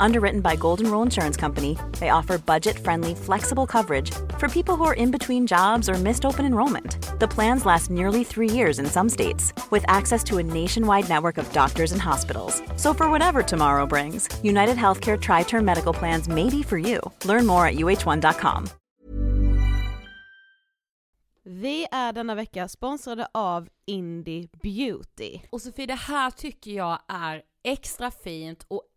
Underwritten by Golden Rule Insurance Company, they offer budget friendly, flexible coverage for people who are in between jobs or missed open enrollment. The plans last nearly three years in some states, with access to a nationwide network of doctors and hospitals. So, for whatever tomorrow brings, United Healthcare Tri Term Medical Plans may be for you. Learn more at uh1.com. Vi är denna vecka sponsrade av Indie Beauty. Och Sofie, det här tycker jag är extra fint och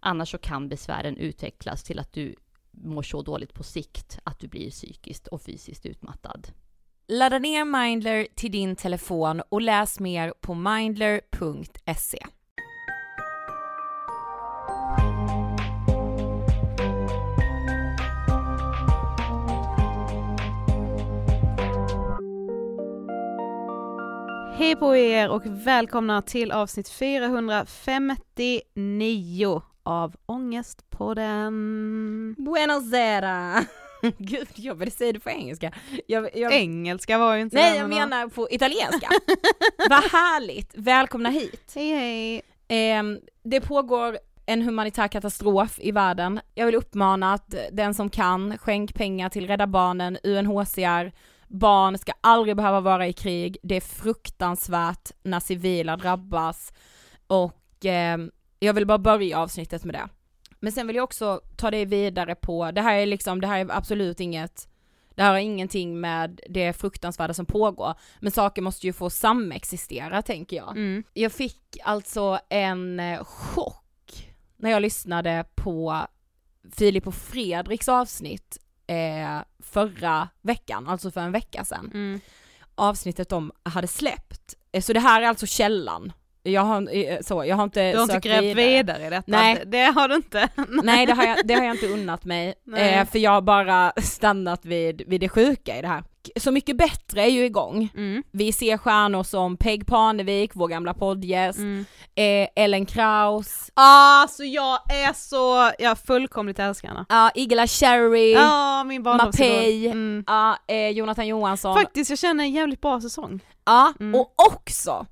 Annars så kan besvären utvecklas till att du mår så dåligt på sikt att du blir psykiskt och fysiskt utmattad. Ladda ner Mindler till din telefon och läs mer på mindler.se. Hej på er och välkomna till avsnitt 459 av Ångestpodden. Buenos Aires! Gud, jag ville säga det på engelska. Jag, jag... Engelska var ju inte Nej, jag menar på italienska. Vad härligt! Välkomna hit. Hej hej. Ehm, det pågår en humanitär katastrof i världen. Jag vill uppmana att den som kan, skänk pengar till Rädda Barnen, UNHCR, barn ska aldrig behöva vara i krig, det är fruktansvärt när civila drabbas och ehm, jag vill bara börja avsnittet med det. Men sen vill jag också ta det vidare på, det här är liksom, det här är absolut inget det här har ingenting med det fruktansvärda som pågår, men saker måste ju få samexistera tänker jag. Mm. Jag fick alltså en eh, chock när jag lyssnade på Filip och Fredriks avsnitt eh, förra veckan, alltså för en vecka sedan. Mm. Avsnittet de hade släppt. Eh, så det här är alltså källan. Jag har, eh, så, jag har inte Du har inte grävt vidare i detta? Nej. Det, det har du inte? Nej det har jag, det har jag inte unnat mig, eh, för jag har bara stannat vid, vid det sjuka i det här. Så mycket bättre är ju igång. Mm. Vi ser stjärnor som Peg Parnevik, vår gamla poddgäst, Mm. eh, Ellen Kraus, Alltså jag är så, jag fullkomligt älskar henne. ja Igela Cherry, Ja, min. Mapei, Mm. ja, eh, Jonathan Johansson. Faktiskt, jag känner en jävligt bra säsong. ja, Mm. och också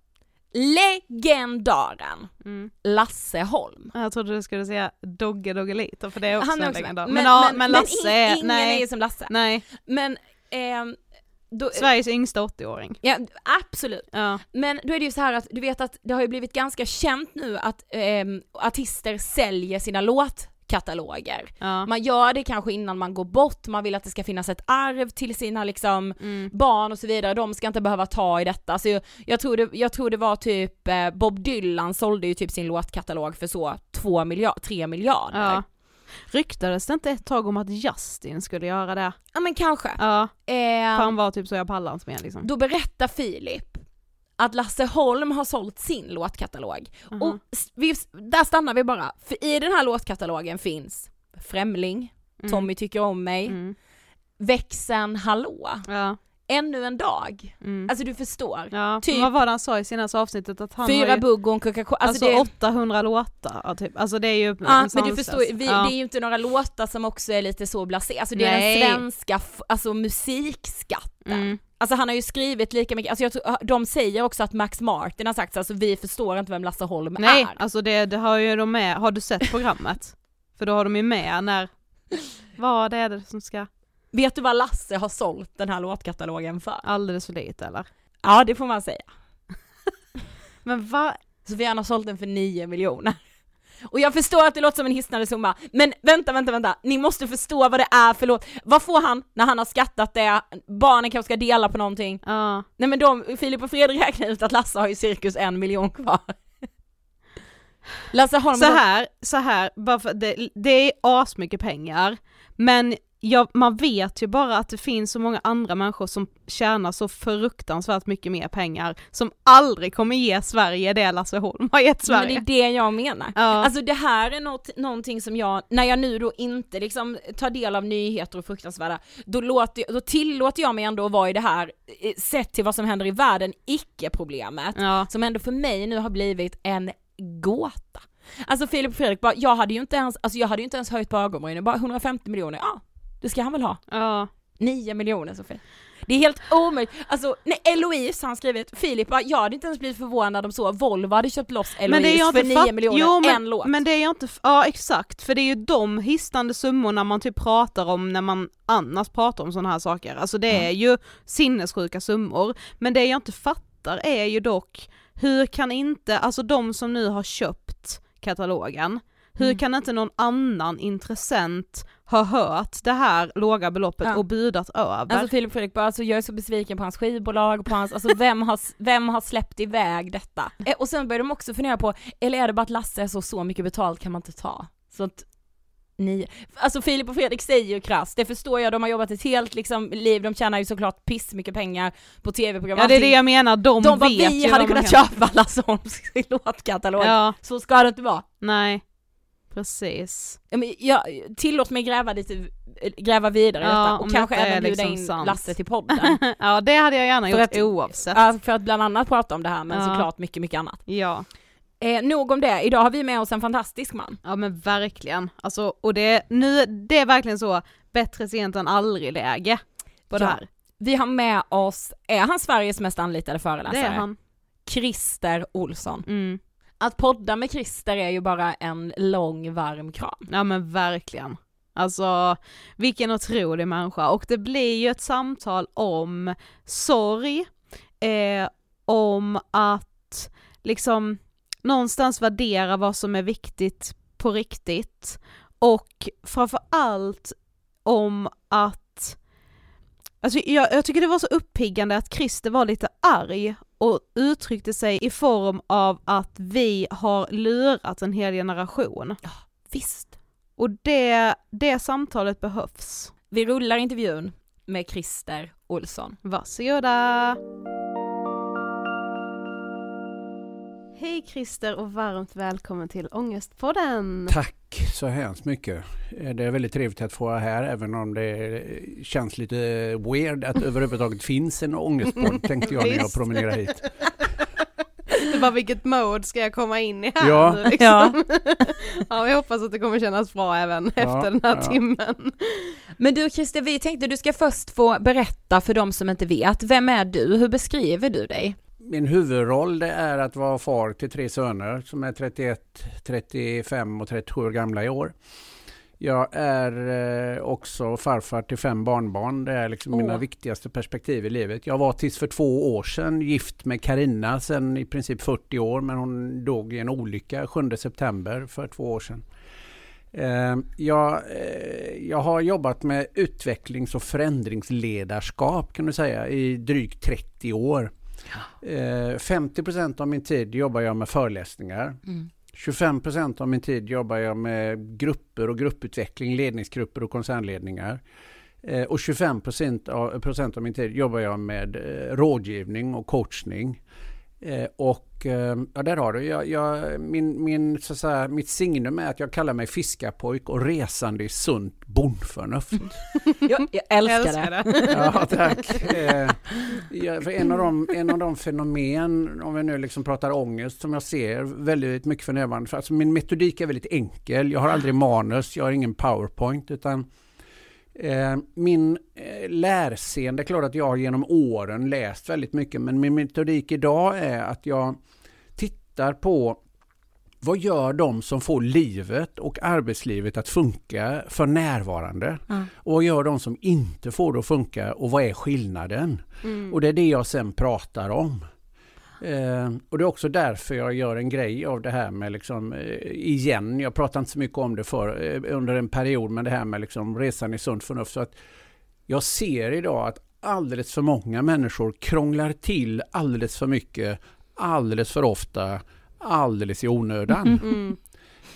legendaren Mm. Lasse Holm. Jag trodde du skulle säga Dogge Doggelito för det är också Han är en också legendar. med. Men, ja, men, Lasse är, ingen nej, är ju som Lasse. nej, Men, ehm, då, Sveriges yngsta 80-åring. ja, absolut. Ja. Men då är det ju så här att du vet att det har ju blivit ganska känt nu att ehm, artister säljer sina låtkataloger. Ja. Man gör det kanske innan man går bort, man vill att det ska finnas ett arv till sina liksom Mm. barn och så vidare, de ska inte behöva ta i detta. Så jag, jag, tror, det, jag tror det var typ eh, Bob Dylan sålde ju typ sin låtkatalog för så två miljard, tre miljarder. Ja. Ryktades det inte ett tag om att Justin skulle göra det? Ja, men kanske. Ja, Eh, för han var typ så jag pallar inte med liksom. Då berättar Filip att Lasse Holm har sålt sin låtkatalog. Mhm. Och vi, där stannar vi bara, för i den här låtkatalogen finns Främling, Mm. Tommy tycker om mig, Mm. Växeln Hallå, Ja. Ännu en dag. Mm. Alltså du förstår. ja. typ- Vad var det han sa i senaste avsnittet? Att han Fyra ju, bugg och en Coca-Cola. alltså, Alltså, det, 800 låtar, typ. alltså det är ju en men du förstår, vi, ja. det är ju inte några låtar som också är lite så blasé, alltså det är Nej. den svenska alltså, musikskatten. Mm. Alltså han har ju skrivit lika mycket, alltså jag tror, de säger också att Max Martin har sagt så, alltså vi förstår inte vem Lasse Holm Nej, är. alltså det, det har ju de med, har du sett programmet? För då har de ju med när, vad är det som ska, Vet du vad Lasse har sålt den här låtkatalogen för? alldeles för lite eller? Ja det får man säga. Men vad, Sofia har sålt den för 9 miljoner. Och jag förstår att det låter som en hisnande summa, men vänta, vänta, vänta, ni måste förstå vad det är för låt. Vad får han när han har skattat det, barnen kanske ska dela på någonting? ja. Nej men de, Filip och Fredrik räknar ut att Lasse har ju cirkus en miljon kvar. Lasse Holm Så här, så här, bara för det, det är asmycket pengar, men jag, man vet ju bara att det finns så många andra människor som tjänar så fruktansvärt mycket mer pengar, som aldrig kommer ge Sverige det Lasse Holm har gett Men det Sverige. är det jag menar. Ja. Alltså det här är något, någonting som jag, när jag nu då inte liksom tar del av nyheter och fruktansvärda, då, låter, då tillåter jag mig ändå att vara i det här, eh, sett till vad som händer i världen, icke-problemet. ja. Som ändå för mig nu har blivit en gåta. Alltså Filip och Fredrik bara, jag hade ju inte ens, alltså jag hade ju inte ens höjt på ögonbrynen, bara 150 miljoner, ja det ska han väl ha. ja. 9 miljoner Sofie. Det är helt omöjligt, alltså nej, Eloise har han skrivit, Filip bara, jag hade inte ens blivit förvånad om så, Volvo hade köpt loss Eloise för 9 fatt- miljoner, jo, men, en låt. Men det är jag inte, ja exakt, för det är ju de hisnande summorna man typ pratar om när man annars pratar om sådana här saker, alltså det är ju sinnessjuka summor, men det jag inte fattar är ju dock, hur kan inte, alltså de som nu har köpt katalogen. Hur Mm. kan inte någon annan intressent ha hört det här låga beloppet Ja. och budat över? Alltså Filip Fredrik bara, alltså, jag är så besviken på hans skivbolag, på hans, alltså vem har, vem har släppt iväg detta? Eh, och sen börjar de också fundera på, eller är det bara att Lasse är så, så mycket betalt kan man inte ta? Så att ni, alltså Filip och Fredrik säger ju krasst, det förstår jag, de har jobbat ett helt liksom, liv, de tjänar ju såklart piss mycket pengar på tv-program. ja det är det jag menar, de, de bara, vet vi ju hade kunnat köpa Lasse Holms låtkatalog, Ja, så ska det inte vara. nej. Precis. Ja, tillåt mig gräva lite, gräva vidare Ja, detta och kanske detta även bjuda liksom in sant. Lasse till podden. ja det hade jag gärna För gjort att- oavsett. För att bland annat prata om det här men Ja. såklart mycket, mycket annat. Ja. Eh, nog om det, idag har vi med oss en fantastisk man. Ja men verkligen. Alltså, och det, nu, det är verkligen så, bättre sent än aldrig läge på det Ja. här. Vi har med oss, är han Sveriges mest anlitade föreläsare? Det är han. Christer Olsson. Mm. Att podda med Christer är ju bara en lång varm kram. Ja men verkligen. Alltså vilken otrolig människa och det blir ju ett samtal om sorg, eh, om att liksom någonstans värdera vad som är viktigt på riktigt och framförallt om att Alltså jag, jag tycker det var så uppiggande att Christer var lite arg och uttryckte sig i form av att vi har lurat en hel generation. Visst. Och det, det samtalet behövs. Vi rullar intervjun med Christer Olsson. Varsågoda! Hej Christer och varmt välkommen till Ångestpodden! Tack så hemskt mycket. Eh, Det är väldigt trevligt att få vara här även om det känns lite weird att överhuvudtaget finns en ångestpodd tänkte jag när jag Visst. promenerar hit. Det var vilket mode ska jag komma in i här Ja. nu liksom? Ja. vi hoppas att det kommer kännas bra även efter den här ja. timmen. Men du Christer, vi tänkte du ska först få berätta för de som inte vet, vem är du? Hur beskriver du dig? Min huvudroll det är att vara far till tre söner som är 31, 35 och 37 år gamla i år. Jag är eh, också farfar till fem barnbarn. Det är liksom mina Åh. viktigaste perspektiv i livet. Jag var tills för två år sedan gift med Karina sedan i princip 40 år men hon dog i en olycka 7 september för två år sedan. Eh, Jag, eh, jag har jobbat med utvecklings och förändringsledarskap kan du säga i drygt 30 år. Eh, 50% av min tid jobbar jag med föreläsningar. 25% av min tid jobbar jag med grupper och grupputveckling, ledningsgrupper och koncernledningar. Eh, och 25 av, procent av min tid jobbar jag med eh, rådgivning och coachning. Eh, och eh, ja, där har du. Jag, jag, min, min, så att säga, mitt signum är att jag kallar mig fiskapojk och resande i sunt bondförnuft. Jag, jag älskar, Älskar det. det. Ja, tack. Eh, ja, för en, av de, en av de fenomen, om vi nu liksom pratar ångest, som jag ser väldigt mycket för närvarande. Alltså min metodik är väldigt enkel. Jag har aldrig manus, jag har ingen powerpoint, utan min eh, lärscen, det är klart att jag genom åren läst väldigt mycket, men min metodik idag är att jag tittar på vad gör de som får livet och arbetslivet att funka för närvarande? Och vad gör de som inte får det att funka och vad är skillnaden? Och det är det jag sen pratar om. Eh, och det är också därför jag gör en grej av det här med liksom, eh, igen, jag pratar inte så mycket om det för, eh, under en period, men det här med liksom resan i sunt förnuft. Så att jag ser idag att alldeles för många människor krånglar till alldeles för mycket, alldeles för ofta, alldeles i onödan. Mm. mm.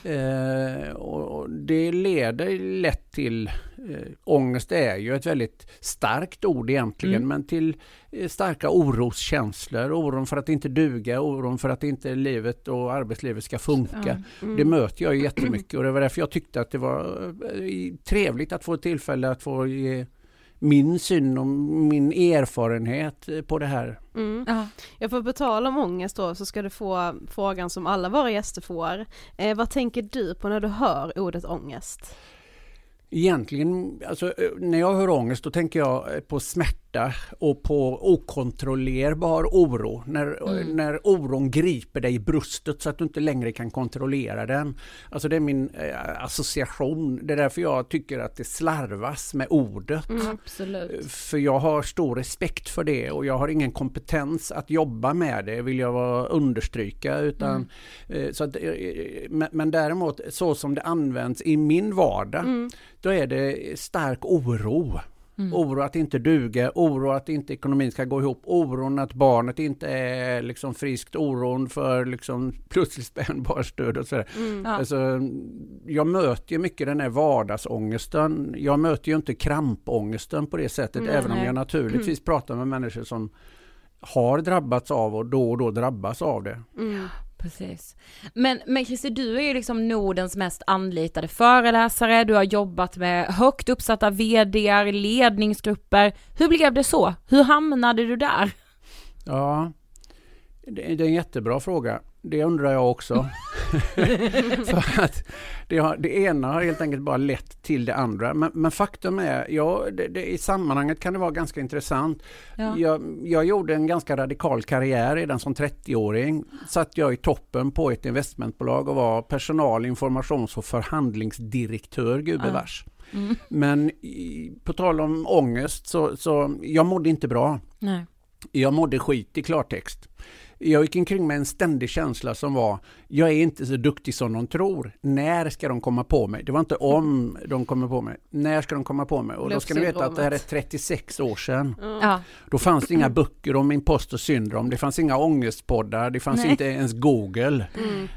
Eh, och det leder lätt till, eh, ångest är ju ett väldigt starkt ord egentligen, Mm. men till eh, starka oroskänslor, oron för att inte duga, oron för att inte livet och arbetslivet ska funka. Mm. Det möter jag ju jättemycket och det var därför jag tyckte att det var eh, trevligt att få ett tillfälle att få ge min syn och min erfarenhet på det här. Mm. Ja. Jag får på tal om ångest då så ska du få frågan som alla våra gäster får. Eh, vad tänker du på när du hör ordet ångest? Egentligen, alltså, eh, när jag hör ångest då tänker jag eh, på smärta smärta och på okontrollerbar oro. När, Mm. när oron griper dig i bröstet så att du inte längre kan kontrollera den. Alltså det är min eh, association. Det är därför jag tycker att det slarvas med ordet. Absolut. För jag har stor respekt för det och jag har ingen kompetens att jobba med det vill jag vara understryka. Utan, eh, så att, eh, men, men däremot så som det används i min vardag då är det stark oro. Oro att inte duga, oro att inte ekonomin ska gå ihop, oron att barnet inte är liksom friskt, oron för liksom plötsligt spädbarnsdöd och sådär. Ja. Alltså, jag möter ju mycket den här vardagsångesten. Jag möter ju inte krampångesten på det sättet, även om jag naturligtvis pratar med människor som har drabbats av och då och då drabbas av det. Precis. Men, men Christer, du är ju liksom Nordens mest anlitade föreläsare, du har jobbat med högt uppsatta VDR, ledningsgrupper. Hur blev det så? Hur hamnade du där? Ja, det, är en jättebra fråga. Det undrar jag också. För att det, har, det ena har helt enkelt bara lett till det andra. Men, men faktum är, ja, det, det, i sammanhanget kan det vara ganska intressant. Ja. Jag, jag gjorde en ganska radikal karriär redan som 30-åring. Satt jag i toppen på ett investmentbolag och var personal, informations och förhandlingsdirektör, gubevars. Men i, på tal om ångest så, så jag mådde inte bra. Nej. Jag mådde skit i klartext. Jag gick omkring med en ständig känsla som var, jag är inte så duktig som de tror. När ska de komma på mig? Det var inte om de kommer på mig. När ska de komma på mig? Och då ska ni veta att det här är 36 år sedan. Ja. Då fanns det inga böcker om imposter syndrom, det fanns inga ångestpoddar, det fanns Nej. inte ens Google.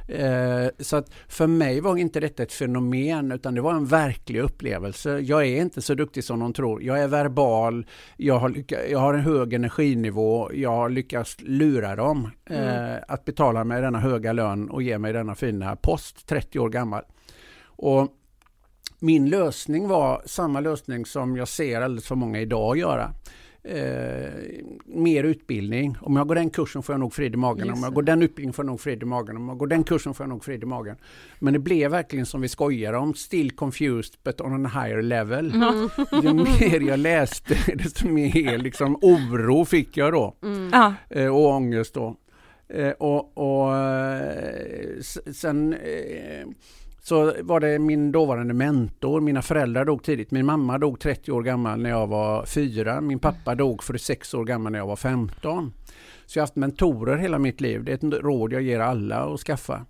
Eh, så att för mig var inte detta ett fenomen utan det var en verklig upplevelse. Jag är inte så duktig som de tror. Jag är verbal, jag har, jag har en hög energinivå, jag har lyckats lura dem eh, att betala mig denna höga lön och ge mig denna fina post, 30 år gammal. Och min lösning var samma lösning som jag ser alldeles för många idag göra. Eh, mer utbildning. Om jag går den kursen får jag nog frid i magen. Om jag går den utbildningen får jag nog frid i magen. Om jag går den kursen får jag nog frid i magen. Men det blev verkligen som vi skojar om. Still confused but on a higher level. Ju mer jag läste desto mer liksom, oro fick jag då. Ja. Eh, och ångest då. Eh, och, och eh, sen eh, så var det min dåvarande mentor. Mina föräldrar dog tidigt. Min mamma dog 30 år gammal när jag var fyra. Min pappa dog 46 år gammal när jag var 15. Så jag har haft mentorer hela mitt liv. Det är ett råd jag ger alla att skaffa.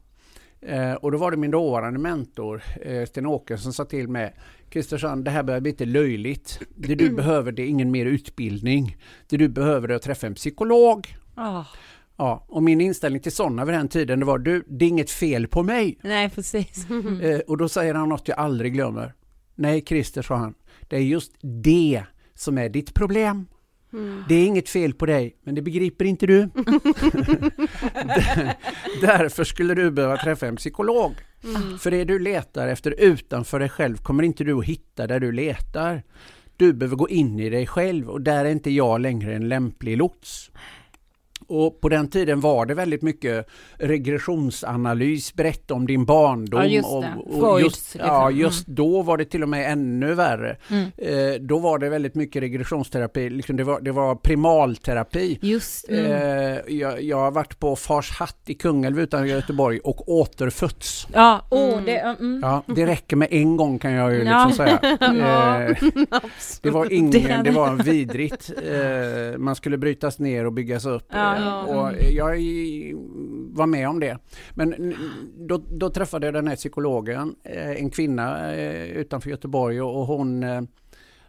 Eh, och då var det min dåvarande mentor, eh, Sten Åke, som sa till mig Kristersson, det här börjar bli lite löjligt. Det du behöver det är ingen mer utbildning. Det du behöver är att träffa en psykolog. Oh. Ja, och min inställning till sådana vid den tiden det var du, det är inget fel på mig. Nej, precis. Eh, och då säger han något jag aldrig glömmer. Nej, Christer, sa han, det är just det som är ditt problem. Det är inget fel på dig, men det begriper inte du. Där- Därför skulle du behöva träffa en psykolog. För det du letar efter utanför dig själv kommer inte du att hitta där du letar. Du behöver gå in i dig själv och där är inte jag längre en lämplig lots. Och på den tiden var det väldigt mycket regressionsanalys, berätta om din barndom. Ja, just och, det. och just, liksom. ja, just då var det till och med ännu värre. Mm. Eh, då var det väldigt mycket regressionsterapi, liksom det, var, det var primalterapi. Just mm. Eh, jag, jag har varit på Fars hatt i Kungälv utanför Göteborg och återfötts. Ja, åh, det... Mm. Ja, det räcker med en gång kan jag ju liksom Ja. säga. Ja. Eh, det var ingen, det var vidrigt. Eh, man skulle brytas ner och byggas upp. Ja. Och jag i- var med om det. Men då, då träffade jag den här psykologen, eh, en kvinna eh, utanför Göteborg och hon eh,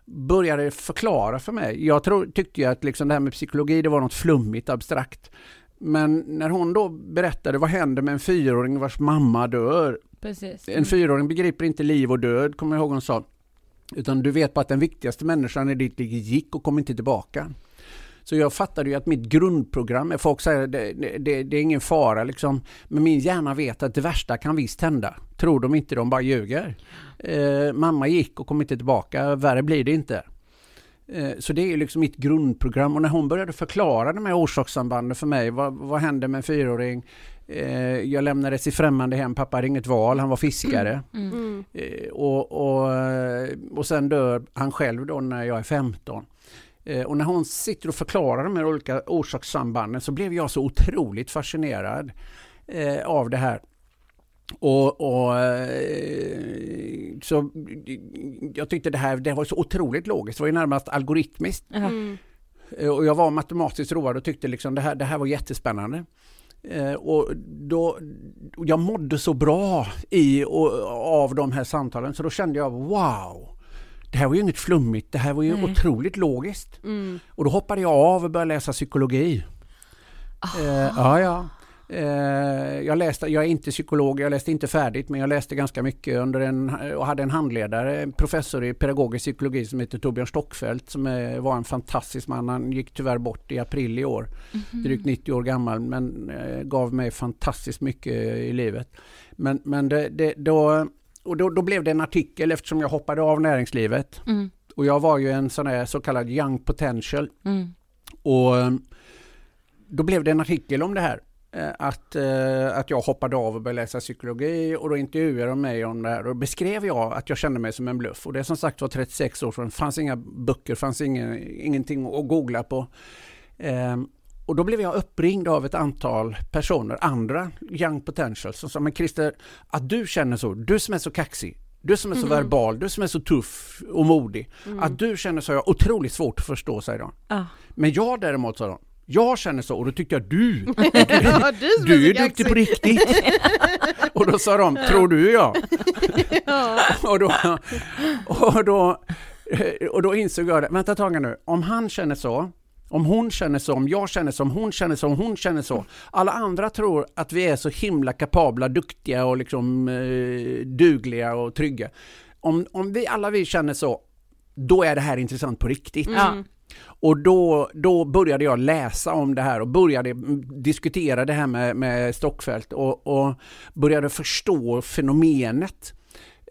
började förklara för mig. Jag tror, tyckte ju att liksom det här med psykologi det var något flummigt, abstrakt. Men när hon då berättade vad händer med en fyraåring vars mamma dör Precis. en fyraåring begriper inte liv och död, kommer jag ihåg hon sa. Utan du vet bara att den viktigaste människan i ditt liv gick och kom inte tillbaka. Så jag fattade ju att mitt grundprogram, folk säger det, det, det är ingen fara liksom. Men min hjärna vet att det värsta kan visst hända. Tror de inte, de bara ljuger. Eh, mamma gick och kom inte tillbaka, värre blir det inte. Eh, Så det är liksom mitt grundprogram och när hon började förklara de här orsakssambanden för mig, vad, vad händer med en fyraåring? Eh, Jag lämnades i främmande hem, pappa hade inget val, han var fiskare. Mm. Eh, Och, och, och sen dör han själv då när jag är 15. Eh, och när hon sitter och förklarar de här olika orsakssambanden så blev jag så otroligt fascinerad eh, av det här. Och, och eh, så jag tyckte det här det var så otroligt logiskt, det var ju närmast algoritmiskt. Mm. Och jag var matematiskt road och tyckte liksom det här, det här var jättespännande. Och då, jag mådde så bra i och, av de här samtalen så då kände jag wow, det här var ju inget flummigt, det här var ju Nej. otroligt logiskt. Mm. Och då hoppade jag av och började läsa psykologi. Eh, ja, ja. Eh, jag, läste, jag är inte psykolog, jag läste inte färdigt men jag läste ganska mycket under en, och hade en handledare, en professor i pedagogisk psykologi som heter Torbjörn Stockfeldt som är, var en fantastisk man. Han gick tyvärr bort i april i år, drygt 90 år gammal men eh, gav mig fantastiskt mycket i livet. Men, men det, det, då, och då, då blev det en artikel eftersom jag hoppade av näringslivet Mm. och jag var ju en sån här så kallad young potential Mm. och eh, då blev det en artikel om det här. eh, Att, eh, att jag hoppade av och började läsa psykologi och då intervjuade de mig om det här och då beskrev jag att jag kände mig som en bluff. Och det är som sagt var 36 år sedan, fanns inga böcker, fanns ingen, ingenting att googla på. Och då blev jag uppringd av ett antal personer, andra young potentials, som sa men Christer, att du känner så, du som är så kaxig, du som är så verbal, du som är så tuff och modig, att du känner så har jag otroligt svårt att förstå, säger de. Ja. Men jag däremot, sa de, jag känner så och då tyckte jag du, Ja, du du är duktig på riktigt. och då sa de, tror du ja? och, då, och, då, och då insåg jag det, vänta ett tag nu, om han känner så, om hon känner så, om jag känner så, om hon känner så, om hon känner så. Alla andra tror att vi är så himla kapabla, duktiga och liksom eh, dugliga och trygga. Om, om vi alla vi känner så, då är det här intressant på riktigt. Ja. Och då, då började jag läsa om det här och började mm, diskutera det här med, med Stockfält och, och började förstå fenomenet.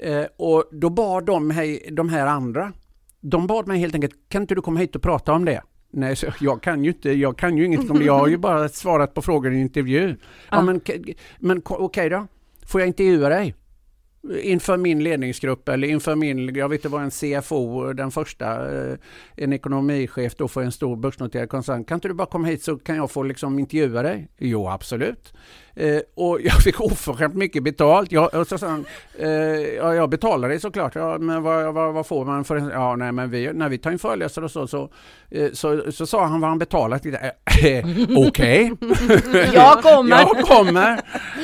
Eh, och då bad de, mig, de här andra, de bad mig helt enkelt, kan inte du komma hit och prata om det? Nej, så jag kan ju inte, jag kan ju inget om det, jag har ju bara svarat på frågor i en intervju. Ja, men men okej då, får jag intervjua dig? Inför min ledningsgrupp eller inför min, jag vet inte vad en CFO, den första, eh, en ekonomichef då för en stor börsnoterad koncern. Kan inte du bara komma hit så kan jag få liksom intervjua dig? Jo, absolut. Eh, och jag fick oförskämt mycket betalt. Jag, och så sa han, eh, ja, jag betalar dig såklart. Ja, men vad, vad, vad får man för en, Ja, nej, men vi, när vi tar in föreläsare och så, så, eh, så, så sa han vad han betalat. lite. Eh, Okej. Jag kommer. jag kommer.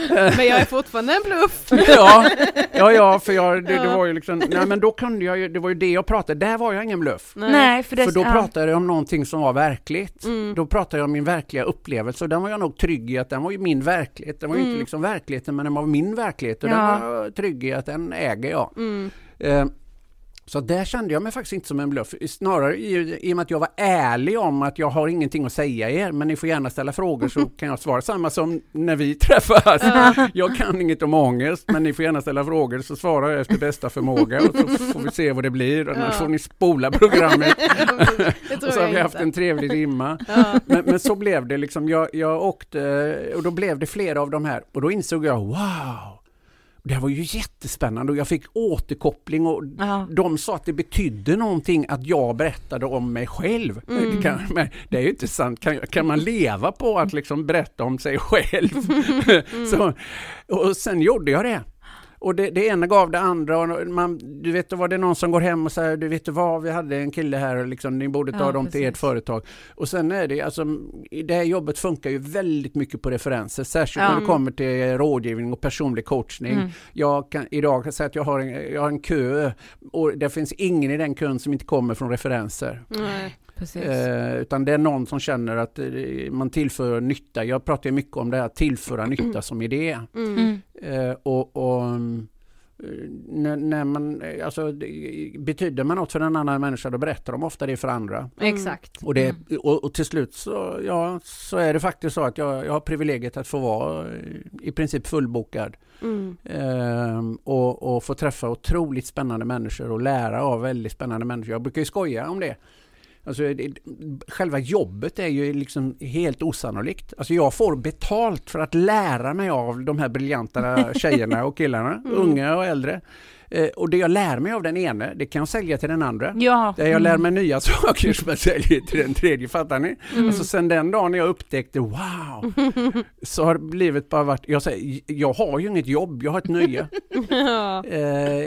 Men jag är fortfarande en bluff. ja, ja, ja, för jag, det, det var ju liksom, nej men då kunde jag ju, det var ju det jag pratade, där var jag ingen bluff. Nej, för det För då ja. pratade jag om någonting som var verkligt. Mm. Då pratade jag om min verkliga upplevelse och den var jag nog trygg i att den var ju min verklighet. Den var ju inte liksom verkligheten men den var min verklighet och Ja. den var trygg i att den äger jag. Mm. Eh, så där kände jag mig faktiskt inte som en bluff. Snarare i, i och med att jag var ärlig om att jag har ingenting att säga er, men ni får gärna ställa frågor så kan jag svara. Samma som när vi träffas. Jag kan inget om ångest, men ni får gärna ställa frågor så svarar jag efter bästa förmåga och så får vi se vad det blir. Annars får ni spola programmet. Och så har vi haft en trevlig timma. Ja. Men, men så blev det liksom. Jag, jag åkte och då blev det flera av de här och då insåg jag wow. Det här var ju jättespännande och jag fick återkoppling och Ja. de sa att det betydde någonting att jag berättade om mig själv. Mm. Det, kan, men det är ju inte sant. Kan, kan man leva på att liksom berätta om sig själv? Mm. så, och sen gjorde jag det. Och det, det ena gav det andra. Och man, du vet, då var det någon som går hem och säger, du vet vad, vi hade en kille här, och liksom, ni borde ta Ja, dem till ert precis. företag. Och sen är det, alltså, det här jobbet funkar ju väldigt mycket på referenser, särskilt Ja. när det kommer till rådgivning och personlig coachning. Mm. Jag kan idag kan säga att jag har, en, jag har en kö och det finns ingen i den kön som inte kommer från referenser. Nej. Precis. Eh, utan det är någon som känner att eh, man tillför nytta. Jag pratar ju mycket om det här tillföra nytta som idé. Mm. Mm. Eh, och, och mm, eh, när, när man, eh, alltså, betyder man något för en annan människa då berättar de ofta det för andra. Exakt. Och, det, och, och till slut så, ja, så är det faktiskt så att jag, jag har privilegiet att få vara i princip fullbokad. Mm. Ehm, och, och få träffa otroligt spännande människor och lära av väldigt spännande människor. Jag brukar ju skoja om det. Alltså, det, själva jobbet är ju liksom helt osannolikt. Alltså jag får betalt för att lära mig av de här briljanta tjejerna och killarna, mm. unga och äldre. Eh, och det jag lär mig av den ene, det kan jag sälja till den andra. Ja. Det jag lär mig nya saker som jag säljer till den tredje, fattar ni? Mm. Alltså sen den dagen jag upptäckte, wow! Så har livet bara varit, jag säger, jag har ju inget jobb, jag har ett nöje. ja. eh,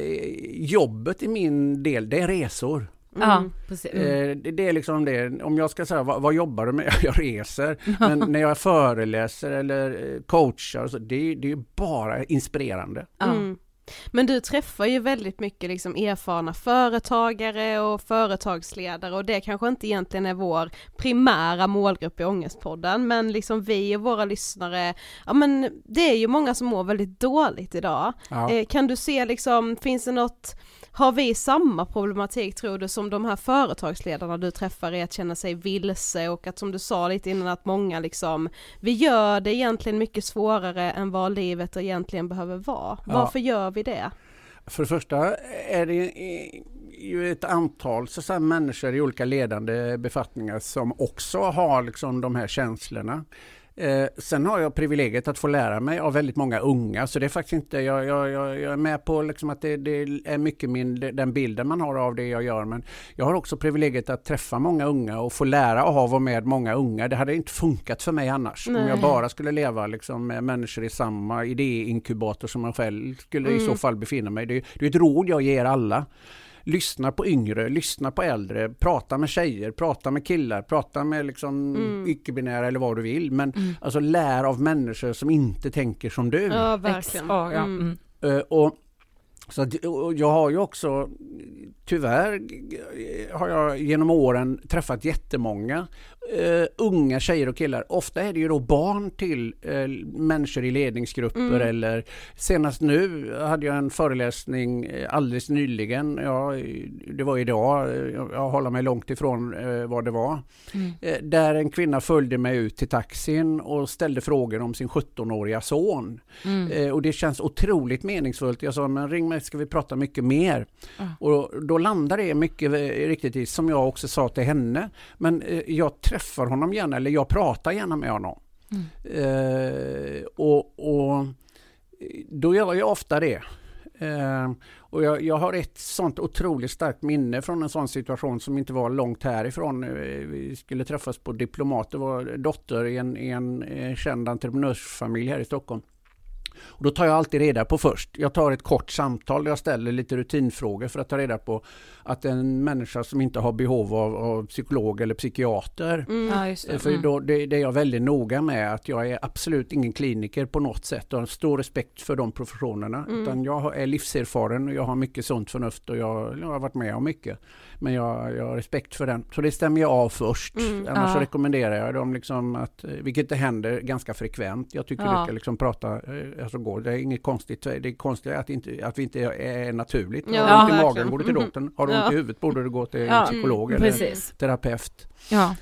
jobbet i min del, det är resor. Mm. Ja, precis. Mm. Det är liksom det, om jag ska säga vad, vad jobbar du med? Jag reser. Men när jag föreläser eller eh, coachar, så det, det är bara inspirerande. Mm. Men du träffar ju väldigt mycket liksom erfarna företagare och företagsledare och det kanske inte egentligen är vår primära målgrupp i Ångestpodden men liksom vi och våra lyssnare, ja men det är ju många som mår väldigt dåligt idag. Ja. Eh, kan du se liksom, finns det något har vi samma problematik tror du som de här företagsledarna du träffar i att känna sig vilse och att som du sa lite innan att många liksom, vi gör det egentligen mycket svårare än vad livet egentligen behöver vara. Ja. Varför gör vi det? För det första är det ju ett antal så att människor i olika ledande befattningar som också har liksom de här känslorna. Eh, sen har jag privilegiet att få lära mig av väldigt många unga så det är faktiskt inte, jag, jag, jag, jag är med på liksom att det, det, är mycket min, den bilden man har av det jag gör men jag har också privilegiet att träffa många unga och få lära av och med många unga. Det hade inte funkat för mig annars Nej. om jag bara skulle leva liksom med människor i samma idéinkubator som jag själv skulle mm. i så mm. fall befinna mig. Det, det är ett råd jag ger alla lyssna på yngre, lyssna på äldre, prata med tjejer, prata med killar, prata med liksom mm. icke-binära eller vad du vill. Men mm. alltså lär av människor som inte tänker som du. Ja, verkligen. Ja, ja. Mm. Uh, och så att, jag har ju också, tyvärr har jag genom åren träffat jättemånga uh, unga tjejer och killar. Ofta är det ju då barn till uh, människor i ledningsgrupper mm. eller senast nu hade jag en föreläsning uh, alldeles nyligen. Ja, det var idag, jag håller mig långt ifrån uh, vad det var. Mm. där en kvinna följde mig ut till taxin och ställde frågor om sin 17-åriga son. Mm. och det känns otroligt meningsfullt. Jag sa, men ring mig ska vi prata mycket mer. Och då landar det mycket riktigt i, som jag också sa till henne, men jag träffar honom gärna eller jag pratar gärna med honom. Mm. Eh, och, och, då gör jag ofta det. Eh, och jag, jag, har ett sånt otroligt starkt minne från en sån situation som inte var långt härifrån. Eh, vi skulle träffas på Diplomat, det var dotter i en, i en eh, känd entreprenörsfamilj här i Stockholm. Och då tar jag alltid reda på först. Jag tar ett kort samtal jag ställer lite rutinfrågor för att ta reda på att en människa som inte har behov av, av psykolog eller psykiater. Mm. Ja, det. För mm. då, det, det, är jag väldigt noga med att jag är absolut ingen kliniker på något sätt och har stor respekt för de professionerna. Mm. Utan jag är livserfaren och jag har mycket sunt förnuft och jag, jag har varit med om mycket. Men jag, jag har respekt för den. Så det stämmer jag av först. Mm. Annars ja. så rekommenderar jag dem liksom att, vilket det händer ganska frekvent. Jag tycker ja. du ska liksom prata, eh, alltså gå. Det är inget konstigt. Det är konstigt att, inte, att vi inte är naturligt. Ja, har du ont i magen, går du till doktorn. Har du ont i huvudet borde du gå till en psykolog eller Precis. terapeut. Ja.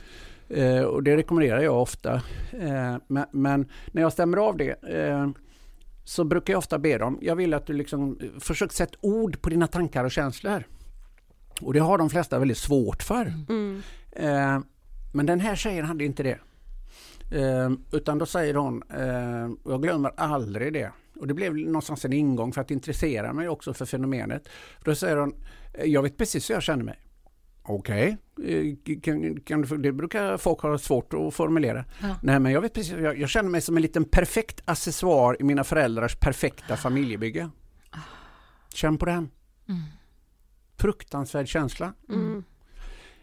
Eh, och det rekommenderar jag ofta. Eh, men, men, när jag stämmer av det eh, så brukar jag ofta be dem, jag vill att du liksom försöker sätta ord på dina tankar och känslor. Och det har de flesta väldigt svårt för. Mm. Eh, men den här tjejen hade inte det. Eh, utan då säger hon, eh, jag glömmer aldrig det. Och det blev någonstans en ingång för att intressera mig också för fenomenet. För då säger hon, jag vet precis hur jag känner mig. Okej, okay. Eh, kan, det brukar folk ha svårt att formulera. Ja. Nej men jag vet precis, jag, jag, känner mig som en liten perfekt accessoar i mina föräldrars perfekta familjebygge. Känn på den. Mm fruktansvärd känsla. Mm.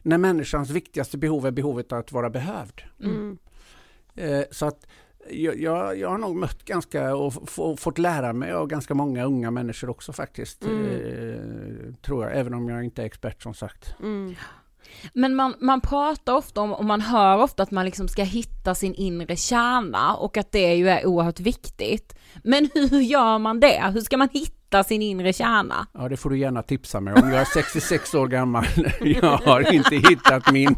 När människans viktigaste behov är behovet att vara behövd. Mm. Eh, så att jag, jag, jag, har nog mött ganska och fått lära mig av ganska många unga människor också faktiskt. Mm. Eh, tror jag, även om jag inte är expert som sagt. Mm. Men man, man pratar ofta om, och man hör ofta att man liksom ska hitta sin inre kärna och att det ju är oerhört viktigt. Men hur gör man det? Hur ska man hitta hitta sin inre kärna? Ja, det får du gärna tipsa mig om. Jag är 66 år gammal. Jag har inte hittat min...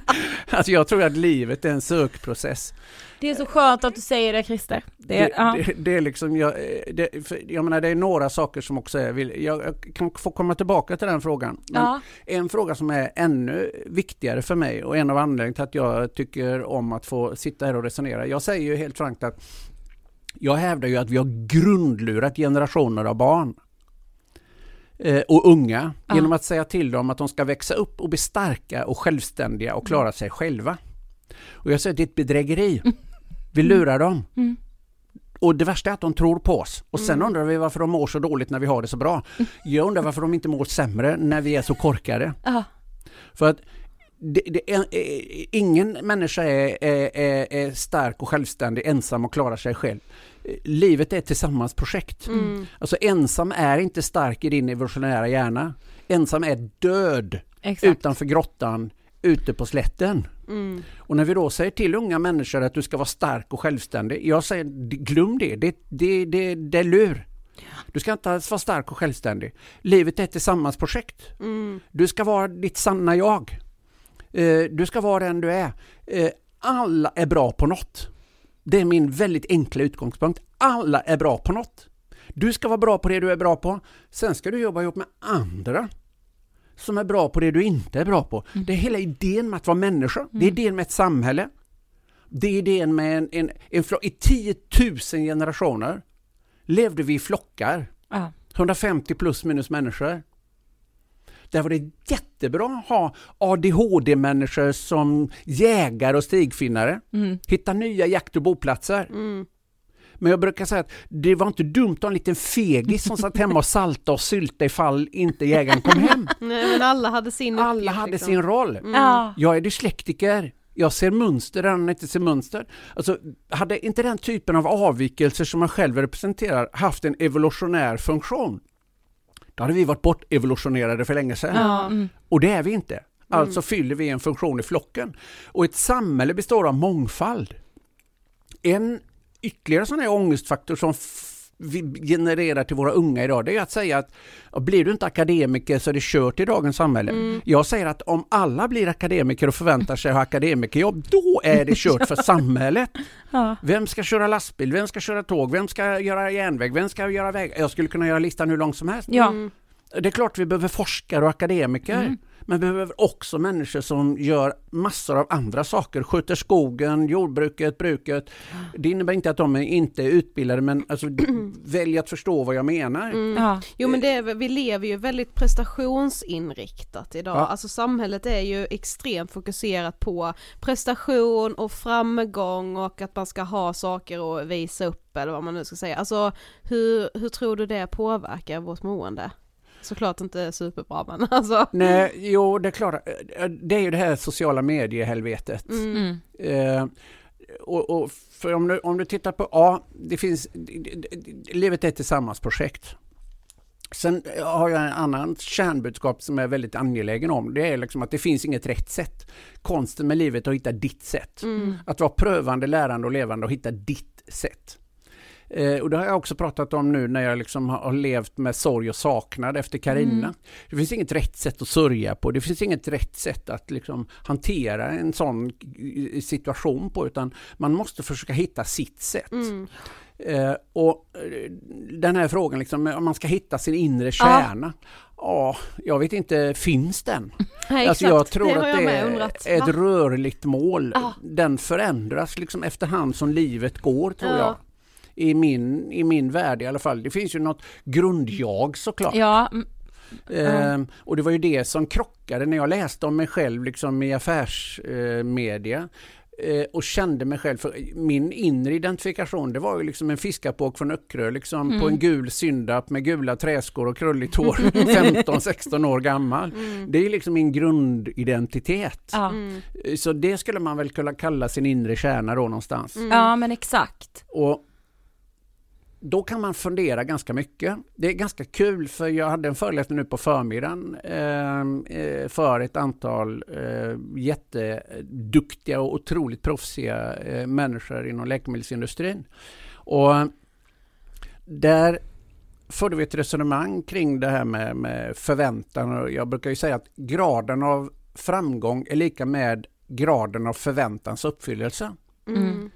Alltså jag tror att livet är en sökprocess. Det är så skönt att du säger det Christer. Det, Det, ja. det, det är liksom, jag, det, jag menar det är några saker som också är, jag, kan få komma tillbaka till den frågan. Men Ja. En fråga som är ännu viktigare för mig och en av anledningarna till att jag tycker om att få sitta här och resonera. Jag säger ju helt frankt att jag hävdar ju att vi har grundlurat generationer av barn och unga Ja. genom att säga till dem att de ska växa upp och bli starka och självständiga och klara sig själva. Och jag säger att det är ett bedrägeri. Vi lurar dem. Mm. Och det värsta är att de tror på oss. Och sen undrar vi varför de mår så dåligt när vi har det så bra. Jag undrar varför de inte mår sämre när vi är så korkade. Ja. För att det, det är, eh, ingen människa är, är, är, är stark och självständig ensam och klarar sig själv. Livet är tillsammansprojekt. Mm. Alltså ensam är inte stark i din evolutionära hjärna. Ensam är död Exakt. utanför grottan ute på slätten. Mm. Och när vi då säger till unga människor att du ska vara stark och självständig. Jag säger glöm det, det, det, det, det är lur. Du ska inte alls vara stark och självständig. Livet är ett tillsammansprojekt. Mm. Du ska vara ditt sanna jag. Eh, Du ska vara den du är. Eh, Alla är bra på något. Det är min väldigt enkla utgångspunkt. Alla är bra på något. Du ska vara bra på det du är bra på. Sen ska du jobba ihop med andra som är bra på det du inte är bra på. Det är hela idén med att vara människa. Det är idén med ett samhälle. Det är idén med en, en, en flock. I 10 000 generationer levde vi i flockar. Ja. 150 plus minus människor. Där var det jättebra att ha ADHD-människor som jägare och stigfinnare. Mm. Hitta nya jakt och boplatser. Mm. Men jag brukar säga att det var inte dumt att ha en liten fegis som satt hemma och salta och sylta ifall inte jägaren kom hem. Nej men alla hade sin Alla uppgift, hade liksom. sin roll. Ja. Jag är dyslektiker. Jag ser mönster där han inte ser mönster. Alltså, hade inte den typen av avvikelser som man själv representerar haft en evolutionär funktion, då hade vi varit bort evolutionerade för länge sedan. Ja. Mm. Och det är vi inte. Alltså fyller vi en funktion i flocken. Och ett samhälle består av mångfald. En ytterligare sån här ångestfaktor som vi genererar till våra unga idag, det är att säga att blir du inte akademiker så är det kört i dagens samhälle. Jag säger att om alla blir akademiker och förväntar sig att ha akademikerjobb, då är det kört för samhället. Ja. Vem ska köra lastbil? Vem ska köra tåg? Vem ska göra järnväg? Vem ska göra väg? Jag skulle kunna göra listan hur lång som helst. Ja. Mm. Det är klart vi behöver forskare och akademiker. Men vi behöver också människor som gör massor av andra saker. Sköter skogen, jordbruket, bruket. Det innebär inte att de är inte är utbildade men alltså, välj att förstå vad jag menar. Ja. Jo men det vi lever ju väldigt prestationsinriktat idag, Ja. alltså samhället är ju extremt fokuserat på prestation och framgång och att man ska ha saker att visa upp eller vad man nu ska säga. Alltså hur, hur tror du det påverkar vårt mående? Såklart inte superbra men alltså. Nej, jo det är klart. Eh, Det är ju det här sociala mediehelvetet. Mm. Mm. Eh, och, och för om, du, om du tittar på, ja, det finns, livet är ett tillsammansprojekt. Sen har jag en annan kärnbudskap som jag är väldigt angelägen om. Det är liksom att det finns inget rätt sätt. Konsten med livet är att hitta ditt sätt. Mm. Att vara prövande, lärande och levande och hitta ditt sätt. Eh, och det har jag också pratat om nu när jag liksom har, levt med sorg och saknad efter Karina. Mm. Det finns inget rätt sätt att sörja på. Det finns inget rätt sätt att liksom hantera en sån situation på utan man måste försöka hitta sitt sätt. Mm. Eh, och eh, den här frågan liksom, om man ska hitta sin inre kärna. Ja, jag vet inte, finns den? Nej, Alltså jag tror det att jag det är undrat. ett rörligt mål. Ja. Den förändras liksom efterhand som livet går tror Ja. jag. I min, I min värld i alla fall. Det finns ju något grundjag såklart. Ja. mm. Ehm, och det var ju det som krockade när jag läste om mig själv liksom i affärsmedia. Eh, och kände mig själv, för min inre identifikation det var ju liksom en fiskapåk från Öckerö liksom Mm. på en gul syndapp med gula träskor och krulligt hår, 15-16 år gammal. Det är liksom min grundidentitet. Ja. Mm. Eh, Så det skulle man väl kunna kalla sin inre kärna då någonstans. ja, men exakt. Och då kan man fundera ganska mycket. Det är ganska kul för jag hade en föreläsning nu på förmiddagen eh, eh, för ett antal eh, jätteduktiga och otroligt proffsiga eh, människor inom läkemedelsindustrin. Och där förde vi ett resonemang kring det här med, med förväntan och jag brukar ju säga att graden av framgång är lika med graden av förväntans uppfyllelse. Mm.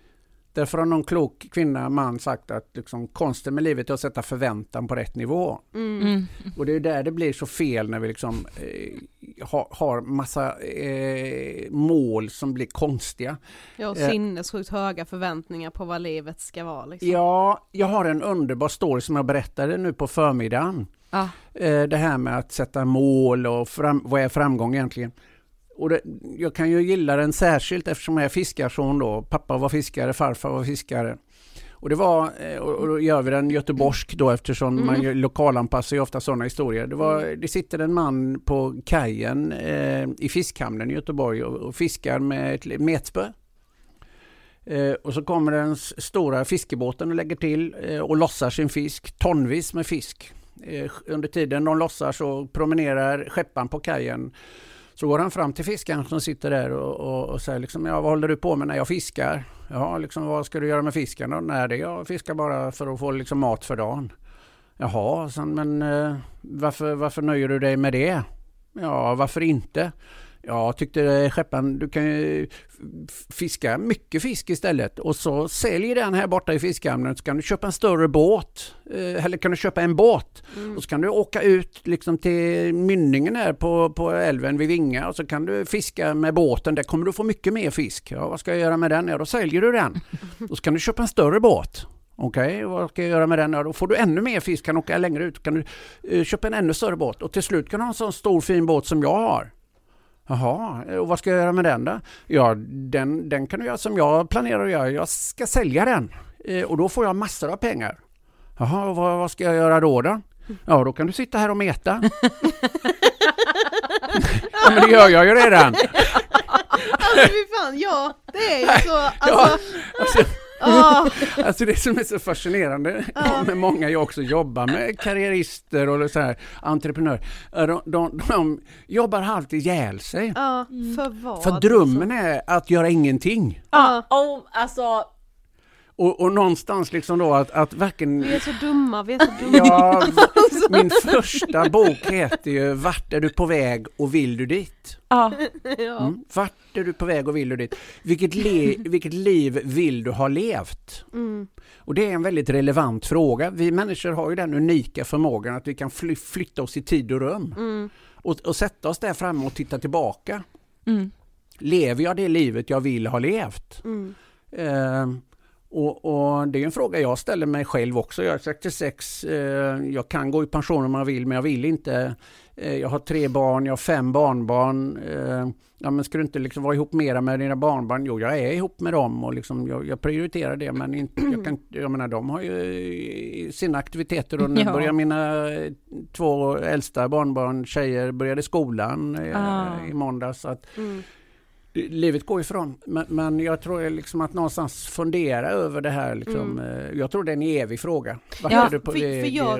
Därför har någon klok kvinna, man sagt att liksom, konsten med livet är att sätta förväntan på rätt nivå. Mm. Och det är där det blir så fel när vi liksom eh, har, har massa eh, mål som blir konstiga. Jag har Eh. sinnessjukt höga förväntningar på vad livet ska vara liksom. Ja, jag har en underbar story som jag berättade nu på förmiddagen. Ja. Eh, det här med att sätta mål och fram, vad är framgång egentligen? Och det, jag kan ju gilla den särskilt eftersom jag är fiskarson då. Pappa var fiskare, farfar var fiskare. Och det var, eh, och då gör vi den göteborgsk då eftersom man ju lokalanpassar ju ofta sådana historier. Det, var, det sitter en man på kajen eh, i fiskhamnen i Göteborg och, och fiskar med ett metspö. Eh, och så kommer den stora fiskebåten och lägger till eh, och lossar sin fisk, tonvis med fisk. Eh, under tiden de lossar så promenerar skepparen på kajen. Så går han fram till fiskaren som sitter där och, och, och säger liksom, ja vad håller du på med när jag fiskar? Ja, liksom, vad ska du göra med fisken då? Nej, det jag fiskar bara för att få liksom, mat för dagen. Jaha, sen, men eh, varför, varför nöjer du dig med det? Ja, varför inte? Ja, tyckte skepparen, du kan ju fiska mycket fisk istället och så säljer den här borta i fiskhamnen så kan du köpa en större båt. eh, Eller kan du köpa en båt och så kan du åka ut liksom till mynningen här på, på älven vid Vinga och så kan du fiska med båten. Där kommer du få mycket mer fisk. Ja, vad ska jag göra med den? Ja, då säljer du den. Och så kan du köpa en större båt. Okej, vad ska jag göra med den? Ja, då får du ännu mer fisk, kan åka längre ut. Kan du eh, köpa en ännu större båt och till slut kan du ha en sån stor fin båt som jag har. Jaha, och vad ska jag göra med den då? Ja, den, den kan du göra som jag planerar att göra. Jag ska sälja den eh, och då får jag massor av pengar. Jaha, och vad, vad ska jag göra då då? Ja, då kan du sitta här och meta. ja, men det gör jag ju redan. Alltså fy fan, ja det är ju så, Ja, alltså, alltså, ah, alltså det som är så fascinerande med många jag också jobbar med, karriärister och så här, entreprenörer, de, de, de jobbar halvt ihjäl sig. ja, för vad? För drömmen är att göra ingenting. Ja. Oh, alltså, Och, och någonstans liksom då att, att varken... Vi är så dumma, vi är så dumma. Ja, min första bok heter ju Vart är du på väg och vill du dit? ja. Mm. Vart är du på väg och vill du dit? Vilket, le, vilket liv vill du ha levt? Mm. Och det är en väldigt relevant fråga. Vi människor har ju den unika förmågan att vi kan fly, flytta oss i tid och rum. Mm. Och, och sätta oss där framme och titta tillbaka. Mm. Lever jag det livet jag vill ha levt? Mm. Eh, och, och det är en fråga jag ställer mig själv också. Jag är 66, eh, jag kan gå i pension om jag vill men jag vill inte. Eh, jag har tre barn, jag har fem barnbarn. Eh, ja, men ska du inte liksom vara ihop mera med dina barnbarn? Jo, jag är ihop med dem och liksom, jag, jag prioriterar det men inte, jag, kan, jag menar de har ju sina aktiviteter och nu Ja. börjar mina två äldsta barnbarn, tjejer, började skolan Ah. i måndags. Att, Mm. Livet går ifrån, men, men jag tror liksom att någonstans fundera över det här. Liksom, Mm. eh, Jag tror det är en evig fråga. Vart Ja, du på för- för jag-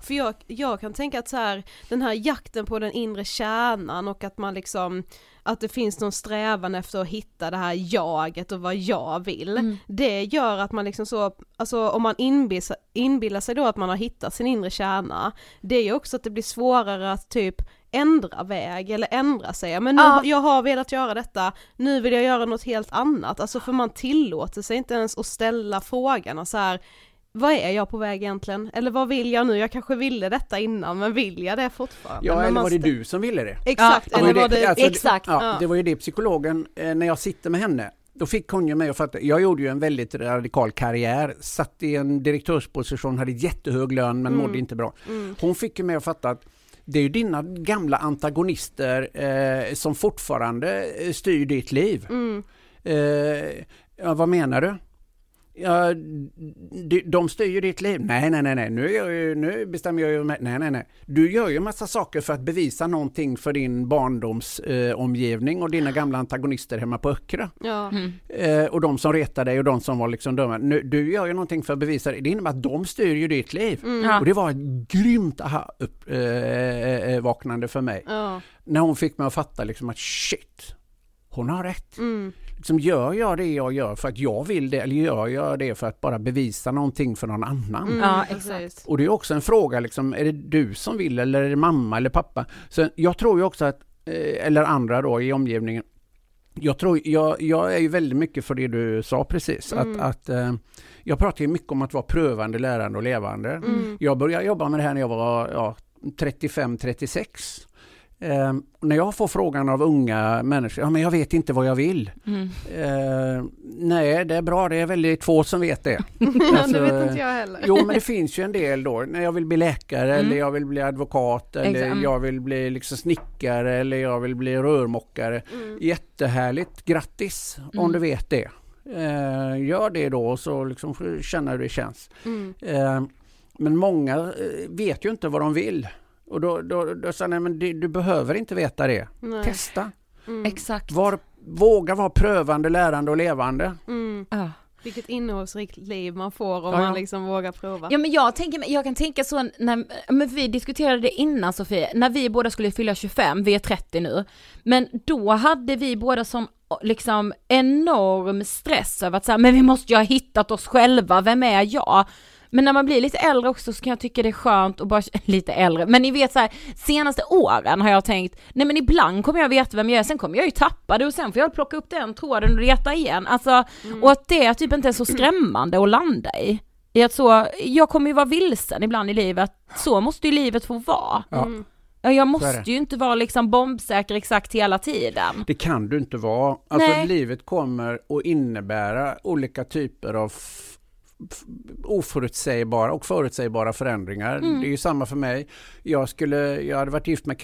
För jag, jag kan tänka att så här, den här jakten på den inre kärnan och att man liksom att det finns någon strävan efter att hitta det här jaget och vad jag vill. Mm. Det gör att man liksom så, alltså om man inbillar, inbillar sig då att man har hittat sin inre kärna, det gör också att det blir svårare att typ ändra väg eller ändra sig, men nu, ah. jag har velat göra detta, nu vill jag göra något helt annat, alltså för man tillåter sig inte ens att ställa frågan så här vad är jag på väg egentligen? Eller vad vill jag nu? Jag kanske ville detta innan men vill jag det fortfarande? Ja, men eller var det du som ville det? Exakt, ja, eller var det... Alltså, exakt. Ja, ja, det var ju det psykologen, eh, när jag sitter med henne, då fick hon ju mig att fatta, jag gjorde ju en väldigt radikal karriär, satt i en direktörsposition, hade jättehög lön men mm. mådde inte bra. Mm. Hon fick ju mig att fatta att det är ju dina gamla antagonister eh, som fortfarande eh, styr ditt liv. Mm. Eh, vad menar du? Ja, de, de styr ju ditt liv. Nej, nej, nej, nej. Nu, jag, nu bestämmer jag ju mig. Nej, nej, nej. Du gör ju massa saker för att bevisa någonting för din barndomsomgivning eh, och dina gamla antagonister hemma på Öckra. Ja. Mm. Eh, och de som retar dig och de som var liksom dumma. Nu, du gör ju någonting för att bevisa det. Det innebär att de styr ju ditt liv. Mm. Och det var ett grymt aha-vaknande eh, för mig. Ja. När hon fick mig att fatta liksom att shit, hon har rätt. Mm liksom, gör jag det jag gör för att jag vill det eller gör jag det för att bara bevisa någonting för någon annan? Mm, ja, exakt. Och det är också en fråga, liksom, är det du som vill eller är det mamma eller pappa? Så jag tror ju också att, eh, eller andra då i omgivningen, jag, tror, jag, jag är ju väldigt mycket för det du sa precis, mm. att, att eh, jag pratar ju mycket om att vara prövande, lärande och levande. Mm. Jag började jobba med det här när jag var ja, 35-36. Eh, när jag får frågan av unga människor, ja men jag vet inte vad jag vill. Mm. Eh, nej, det är bra, det är väldigt få som vet det. alltså, det vet inte jag heller. jo, men det finns ju en del då, när jag vill bli läkare mm. eller jag vill bli advokat eller Exam. jag vill bli liksom snickare eller jag vill bli rörmokare. Mm. Jättehärligt, grattis om mm. du vet det. Eh, gör det då så liksom känna hur det känns. Mm. Men många eh, vet ju inte vad de vill. Och då, då, då sa nej men du, du behöver inte veta det. Nej. Testa. Mm. Exakt. Var, våga vara prövande, lärande och levande. Mm. Ah. Vilket innehållsrikt liv man får om ja, man liksom vågar prova. Ja men jag tänker, jag kan tänka så när, men vi diskuterade det innan Sofie, när vi båda skulle fylla 25, vi är 30 nu, men då hade vi båda som liksom enorm stress över att säga, men vi måste ju ha hittat oss själva, vem är jag? Men när man blir lite äldre också så kan jag tycka det är skönt att bara, lite äldre, men ni vet så här, senaste åren har jag tänkt, nej men ibland kommer jag veta vem jag är, sen kommer jag ju tappa det och sen får jag plocka upp den tråden och leta igen, alltså, mm. och att det typ inte är så skrämmande att landa i. I att så, jag kommer ju vara vilsen ibland i livet, så måste ju livet få vara. Ja. Mm. Jag måste ju inte vara liksom bombsäker exakt hela tiden. Det kan du inte vara. Alltså Nej. livet kommer att innebära olika typer av oförutsägbara och förutsägbara förändringar. Mm. Det är ju samma för mig. Jag, skulle, jag hade varit gift med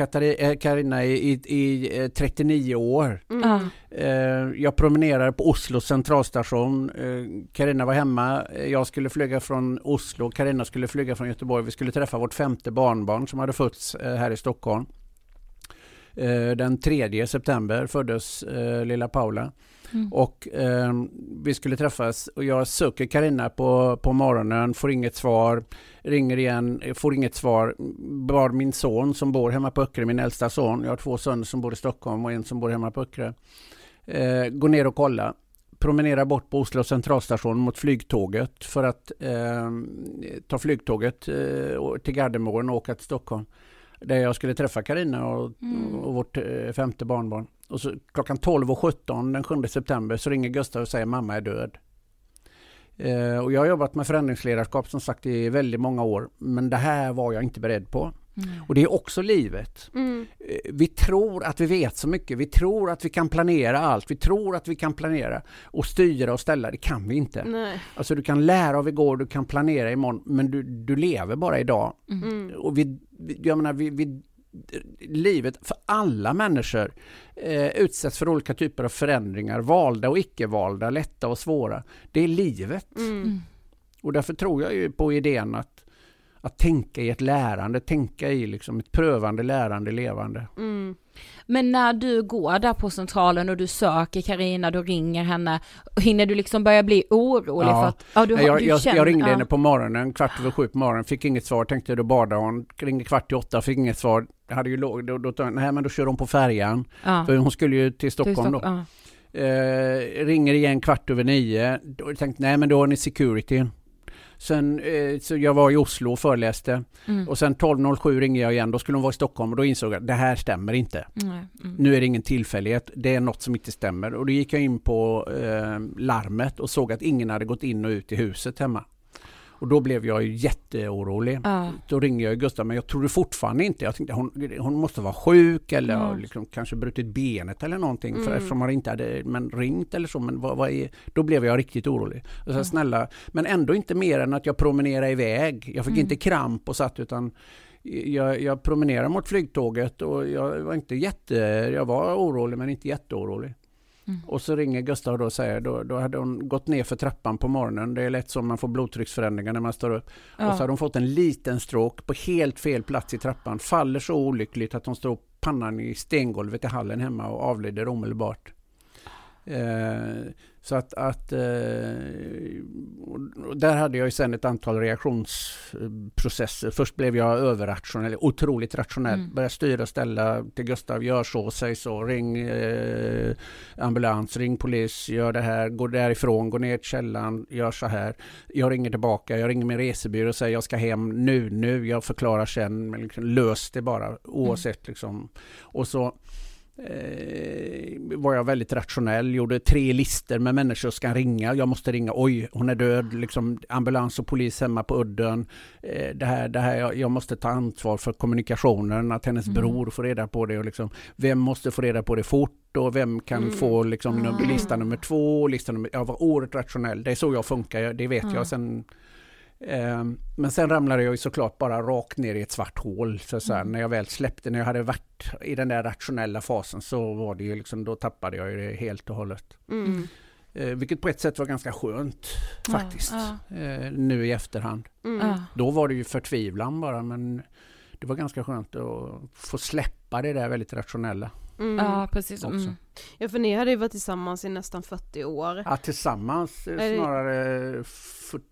Karina eh, i, i, i 39 eh, år. Mm. Eh, jag promenerade på Oslo centralstation. Karina var hemma. Jag skulle flyga från Oslo. Karina skulle flyga från Göteborg. Vi skulle träffa vårt femte barnbarn som hade fötts här i Stockholm. Den 3 september föddes lilla Paula. Mm. Och eh, vi skulle träffas och jag söker Karina på, på morgonen, får inget svar, ringer igen, får inget svar. Bara min son som bor hemma på Öckerö, min äldsta son. Jag har två söner som bor i Stockholm och en som bor hemma på Öckerö. Eh, går ner och kollar. promenerar bort på Oslo centralstation mot flygtåget för att eh, ta flygtåget eh, till Gardermoen och åka till Stockholm. Där jag skulle träffa Karina och, mm. och vårt eh, femte barnbarn. Och så klockan 12.17 den 7 september så ringer Gustav och säger mamma är död. Eh, och jag har jobbat med förändringsledarskap som sagt i väldigt många år. Men det här var jag inte beredd på. Mm. Och det är också livet. Mm. Eh, vi tror att vi vet så mycket. Vi tror att vi kan planera allt. Vi tror att vi kan planera och styra och ställa. Det kan vi inte. Nej. Alltså du kan lära av igår, du kan planera imorgon, men du, du lever bara idag. Mm. Och vi, jag menar, vi, vi livet för alla människor eh, utsätts för olika typer av förändringar, valda och icke-valda, lätta och svåra. Det är livet. Mm. Och därför tror jag ju på idén att, att tänka i ett lärande, tänka i liksom ett prövande, lärande, levande. Mm. Men när du går där på centralen och du söker Karina, du ringer henne, hinner du liksom börja bli orolig Ja. för att, ja du, har- jag, du jag, känner, jag ringde ja. henne på morgonen, kvart över sju på morgonen, fick inget svar, tänkte då badar hon. Ringde kvart i åtta, fick inget svar. Hade ju låg, då, då, då, nej men då kör hon på färjan. Ja. För hon skulle ju till Du är Stockholm då. Eh, ringer igen kvart över nio. Då tänkte nej men då har ni security. Sen, eh, så jag var i Oslo och föreläste. Mm. Och sen 12.07 ringer jag igen, då skulle hon vara i Stockholm och då insåg jag att det här stämmer inte. Mm. Nu är det ingen tillfällighet, det är något som inte stämmer. Och då gick jag in på eh, larmet och såg att ingen hade gått in och ut i huset hemma. Och då blev jag ju jätteorolig. Ja. Då ringer jag Gustav, men jag trodde fortfarande inte. Jag tänkte hon, hon måste vara sjuk eller har liksom kanske brutit benet eller någonting. För Mm. eftersom man inte hade men ringt eller så. Men vad, vad är, då blev jag riktigt orolig. Och så, snälla, men ändå inte mer än att jag promenerade iväg. Jag fick Mm. inte kramp och satt utan jag, jag promenerade mot flygtåget och jag var inte jätte, jag var orolig men inte jätteorolig. Mm. Och så ringer Gustav då och säger, då, då hade hon gått ner för trappan på morgonen. Det är lätt som man får blodtrycksförändringar när man står upp. Och så Ja. hade hon fått en liten stroke på helt fel plats i trappan. Faller så olyckligt att hon står pannan i stengolvet i hallen hemma och avlider omedelbart. Eh, så att, att eh, där hade jag ju sen ett antal reaktionsprocesser. Först blev jag överrationell, otroligt rationell. Mm. Började styra och ställa till Gustav, gör så, säg så, ring eh, ambulans, ring polis, gör det här, gå därifrån, gå ner till källaren, gör så här. Jag ringer tillbaka, jag ringer min resebyrå och säger jag ska hem nu, nu, jag förklarar sen, men liksom, lös det bara oavsett liksom. Och så eh, var jag väldigt rationell, gjorde tre listor med människor som ska ringa. Jag måste ringa, oj, hon är död, liksom ambulans och polis hemma på udden. Eh, det här, det här, jag, jag måste ta ansvar för kommunikationen, att hennes Mm. bror får reda på det och liksom, vem måste få reda på det fort och vem kan Mm. få liksom, num- Ah. lista nummer två, lista nummer, jag var oerhört rationell. Det är så jag funkar, det vet Ah. jag. Sen, Men sen ramlade jag ju såklart bara rakt ner i ett svart hål. Så så här, Mm. När jag väl släppte, när jag hade varit i den där rationella fasen så var det ju liksom, då tappade jag ju det helt och hållet. Mm. Eh, vilket på ett sätt var ganska skönt faktiskt. Ja, Eh, nu i efterhand. Mm. ja. Då var det ju förtvivlan bara men det var ganska skönt att få släppa det där väldigt rationella. Mm. ja precis. Också. Mm. Ja för ni hade ju varit tillsammans i nästan 40 år. Ja, tillsammans eh, Är det- snarare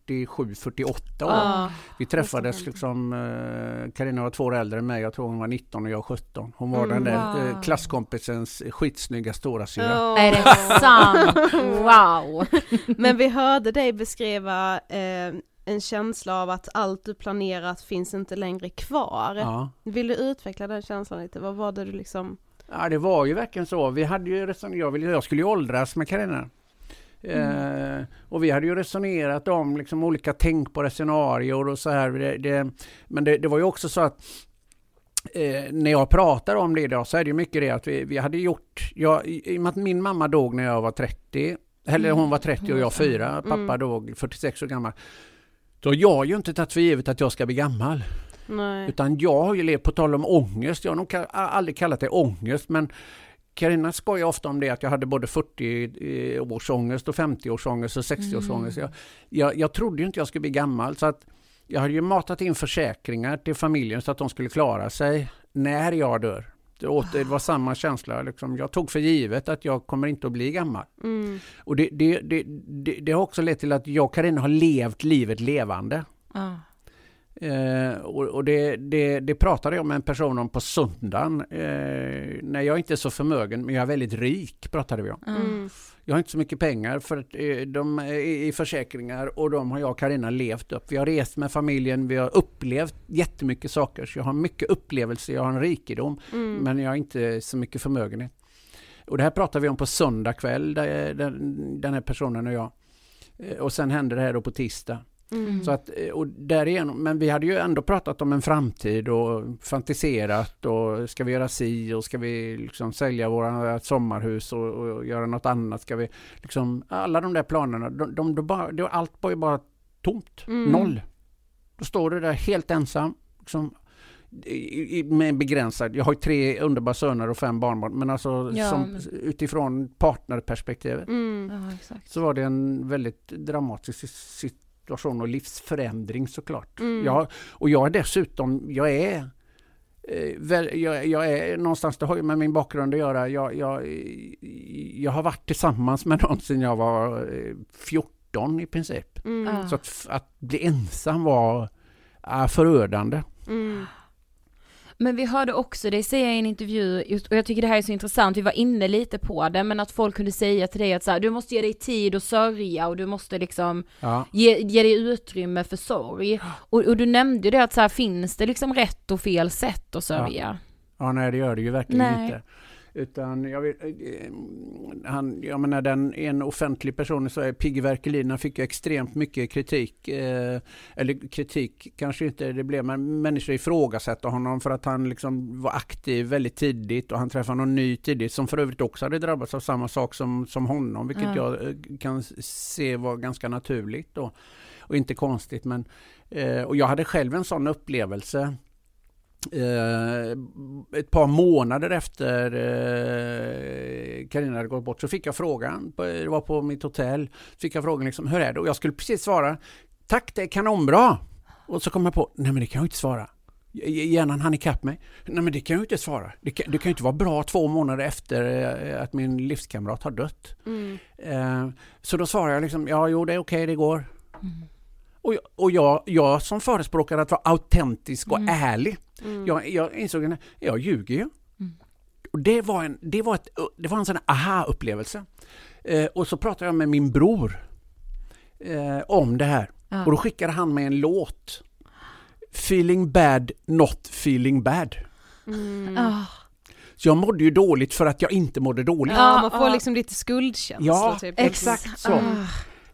47-48 år. Ja. Vi träffades liksom, Karina var två år äldre än mig, jag tror hon var 19 och jag 17. Hon var Mm, den där wow. eh, klasskompisens skitsnygga stora syra. Ja. Är det sant? Wow! Men vi hörde dig beskriva eh, en känsla av att allt du planerat finns inte längre kvar. Ja. Vill du utveckla den känslan lite? Vad var det du liksom... ja, det var ju verkligen så. Vi hade ju reson- jag, jag skulle ju åldras med Carina. Eh, och vi hade ju resonerat om liksom olika tänkbara scenarier och så här. Det, det, men det, det var ju också så att eh, när jag pratar om det idag så är det ju mycket det att vi, vi hade gjort, jag, i och med att min mamma dog när jag var 30, eller hon var 30 och jag 4, pappa Mm. dog 46 år gammal. Då har jag ju inte tagit för givet att jag ska bli gammal. Nej. Utan jag har ju levt, på tal om ångest, jag har nog aldrig kallat det ångest, men Carina skojar ofta om det att jag hade både 40 eh, års ångest och 50 års ångest och 60 års ångest. Jag, jag, jag trodde ju inte jag skulle bli gammal så att jag hade ju matat in försäkringar till familjen så att de skulle klara sig när jag dör. Det, åt, det var samma känsla, liksom. jag tog för givet att jag kommer inte att bli gammal. Mm. Och det, det, det, har också lett till att jag och Carina har levt livet levande. Ja. Eh, och och det, det, det pratade jag med en person om på söndagen. Eh, när jag inte är så förmögen, men jag är väldigt rik, pratade vi om. Mm. Jag har inte så mycket pengar för att, eh, de är i försäkringar och de har jag och Carina levt upp. Vi har rest med familjen, vi har upplevt jättemycket saker. Så jag har mycket upplevelser, jag har en rikedom, Mm. men jag har inte så mycket förmögenhet. Och det här pratar vi om på söndag kväll, där, den, den här personen och jag. Eh, Och sen hände det här då på tisdag. Mm. Så att, eh, och därigenom, men vi hade ju ändå pratat om en framtid och fantiserat och ska vi göra si och ska vi liksom sälja våra sommarhus och, och göra något annat? Ska vi liksom, alla de där planerna, de, de, de bara, det, allt var ju bara tomt, Mm. noll. Då står du där helt ensam. Liksom, med begränsad, jag har ju tre underbara söner och fem barnbarn, men alltså Ja, som, men- utifrån partnerperspektivet Mm. Ja, så var det en väldigt dramatisk situation och livsförändring såklart. Mm. Jag, och jag är dessutom, jag är eh, jag, jag är någonstans, det har ju med min bakgrund att göra. Jag, jag, jag har varit tillsammans med någon sedan jag var eh, 14 i princip. Mm. Så att, att bli ensam var äh, förödande. Mm. Men vi hörde också dig säga i en intervju, just, och jag tycker det här är så intressant, vi var inne lite på det, men att folk kunde säga till dig att så här, du måste ge dig tid att sörja och du måste liksom Ja. ge, ge dig utrymme för sorg. Och, och du nämnde ju det att så här, finns det liksom rätt och fel sätt att sörja? Ja, nej det gör det ju verkligen Nej. inte. Utan jag vet, eh, han, jag menar den, en offentlig person så är Pigge Werkelin, han fick ju extremt mycket kritik. Eh, eller kritik kanske inte det blev, men människor ifrågasatte honom för att han liksom var aktiv väldigt tidigt och han träffade någon ny tidigt som för övrigt också hade drabbats av samma sak som, som honom, vilket Ja. jag eh, kan se var ganska naturligt då. Och inte konstigt, men eh, och jag hade själv en sån upplevelse Eh, ett par månader efter eh, Carina hade gått bort så fick jag frågan, det var på mitt hotell, fick jag frågan liksom, hur är det? Och jag skulle precis svara, tack det är kanonbra. Och så kom jag på, nej men det kan jag inte svara. Hjärnan hann ikapp mig. Nej men det kan jag inte svara. Det kan, det kan ju inte vara bra två månader efter eh, att min livskamrat har dött. Mm. Eh, så då svarade jag liksom, ja jo det är okej, det går. Och, jag, och jag, jag som förespråkar att vara autentisk och ärlig, Mm. jag, jag insåg att jag ljuger ju. Och det var en, det var ett, det var en sån aha-upplevelse. Eh, och så pratade jag med min bror eh, om det här. Ja. Och då skickade han mig en låt. Feeling bad, not feeling bad. Mm. Ah. Så jag mådde ju dåligt för att jag inte mådde dåligt. Ja, man får liksom lite skuldkänsla Ja, typ. exakt så. Ah.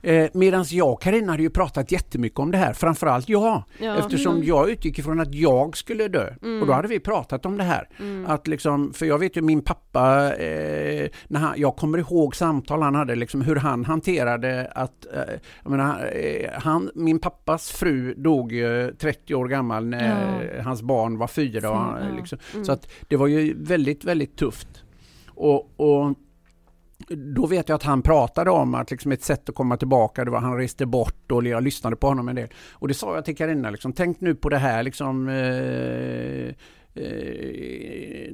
Eh, Medan jag och Carina hade ju pratat jättemycket om det här, framförallt jag. Ja. Eftersom Mm. jag utgick ifrån att jag skulle dö. Och då hade vi pratat om det här. Mm. Att liksom, för jag vet ju min pappa, eh, när han, jag kommer ihåg samtal han hade, liksom, hur han hanterade att, eh, menar, eh, han, min pappas fru dog ju 30 år gammal när hans barn var fyra. Ja. liksom, Mm. Så att det var ju väldigt, väldigt tufft. Och, och då vet jag att han pratade om att liksom ett sätt att komma tillbaka, det var han reste bort och jag lyssnade på honom en del. Och det sa jag till Carina, liksom, tänk nu på det här liksom eh, eh,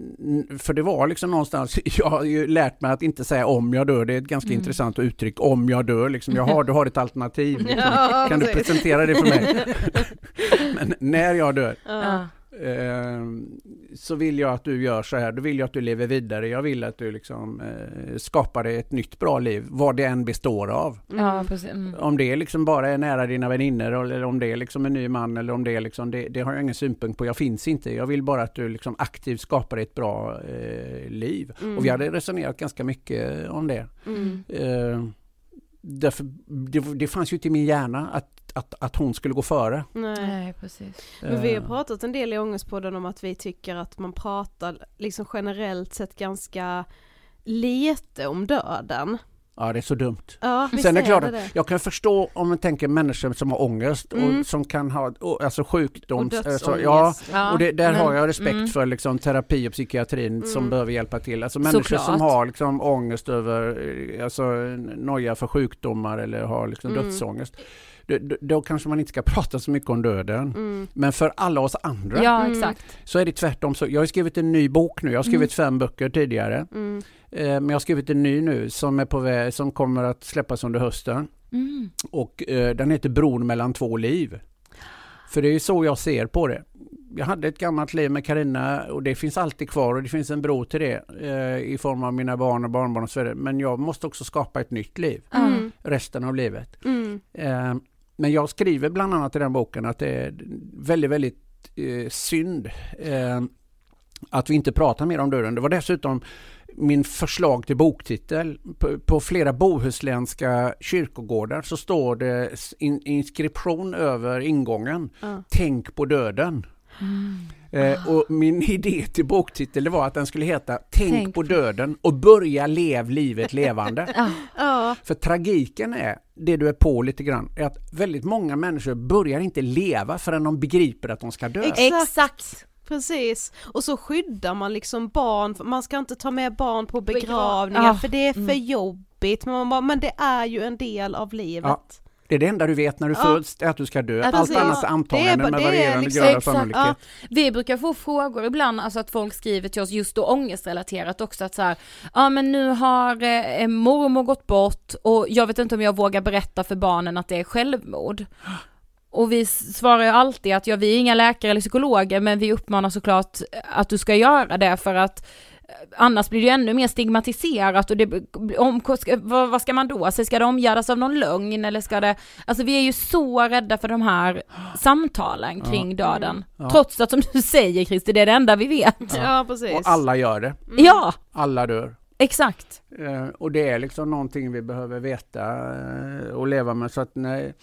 för det var liksom någonstans, jag har ju lärt mig att inte säga om jag dör, det är ett ganska Mm. intressant uttryck, om jag dör liksom, jaha du har ett alternativ, liksom. Ja, kan du presentera det för mig? Men när jag dör, Ja. Eh, så vill jag att du gör så här, då vill jag att du lever vidare. Jag vill att du liksom eh, skapar dig ett nytt bra liv, vad det än består av. Ja, precis. Mm. Om det liksom bara är nära dina vänner eller om det är liksom en ny man eller om det är liksom, det, det har jag ingen synpunkt på. Jag finns inte. Jag vill bara att du liksom aktivt skapar ett bra eh, liv. Mm. Och vi hade resonerat ganska mycket om det. Mm. Eh, därför, det, det fanns ju inte i min hjärna att, att, att hon skulle gå före. Nej. Nej, precis. Men vi har Eh, pratat en del i Ångestpodden om att vi tycker att man pratar liksom generellt sett ganska lite om döden. Ja, det är så dumt. Ja, Sen är det klart att det. jag kan förstå om man tänker människor som har ångest Mm. och som kan ha alltså sjukdom. Och Alltså, ja, Ja, och det, där men- har jag respekt mm. för liksom, terapi och psykiatrin som Mm. behöver hjälpa till. Alltså människor som Såklart. har liksom, ångest över, eh, alltså noja för sjukdomar eller har liksom, Mm. dödsångest. Då, då, kanske man inte ska prata så mycket om döden. Mm. Men för alla oss andra Ja, Mm. exakt. så är det tvärtom. Så jag har skrivit en ny bok nu. Jag har skrivit fem böcker tidigare. Mm. Eh, men jag har skrivit en ny nu som är på väg, som kommer att släppas under hösten. Mm. Och eh, den heter Bron mellan två liv. För det är ju så jag ser på det. Jag hade ett gammalt liv med Karina och det finns alltid kvar och det finns en bro till det eh, i form av mina barn och barnbarn och så vidare. Men jag måste också skapa ett nytt liv Mm. resten av livet. Mm. Eh, men jag skriver bland annat i den boken att det är väldigt, väldigt eh, synd eh, att vi inte pratar mer om döden. Det var dessutom min förslag till boktitel. På, på flera bohuslänska kyrkogårdar så står det in, inskription över ingången. Ja. Tänk på döden. Mm. Eh, och min idé till boktitel var att den skulle heta Tänk, Tänk på döden och börja lev livet levande. Ja. För tragiken är, det du är på lite grann, är att väldigt många människor börjar inte leva förrän de begriper att de ska dö. Exakt. Precis, och så skyddar man liksom barn, man ska inte ta med barn på begravningar Ja. för det är för Mm. jobbigt, men, man bara, men det är ju en del av livet. Ja. Det är det enda du vet när du Ja. föds, att du ska dö. Ja, Allt annat är antaganden med varierande liksom- grad av sannolikhet. ja. Vi brukar få frågor ibland, alltså att folk skriver till oss just då ångestrelaterat också att så här, ja men nu har eh, mormor gått bort och jag vet inte om jag vågar berätta för barnen att det är självmord. Och vi svarar ju alltid att ja, vi är inga läkare eller psykologer men vi uppmanar såklart att du ska göra det för att Annars blir det ju ännu mer stigmatiserat och det, om, vad, vad ska man då? Så ska det omgärdas av någon lögn eller ska det, alltså vi är ju så rädda för de här samtalen kring döden. Ja. Trots att som du säger Christer, det är det enda vi vet. Ja, precis. Och alla gör det. Ja, Alla dör. exakt. Eh, och det är liksom någonting vi behöver veta eh, och leva med. Så att nej,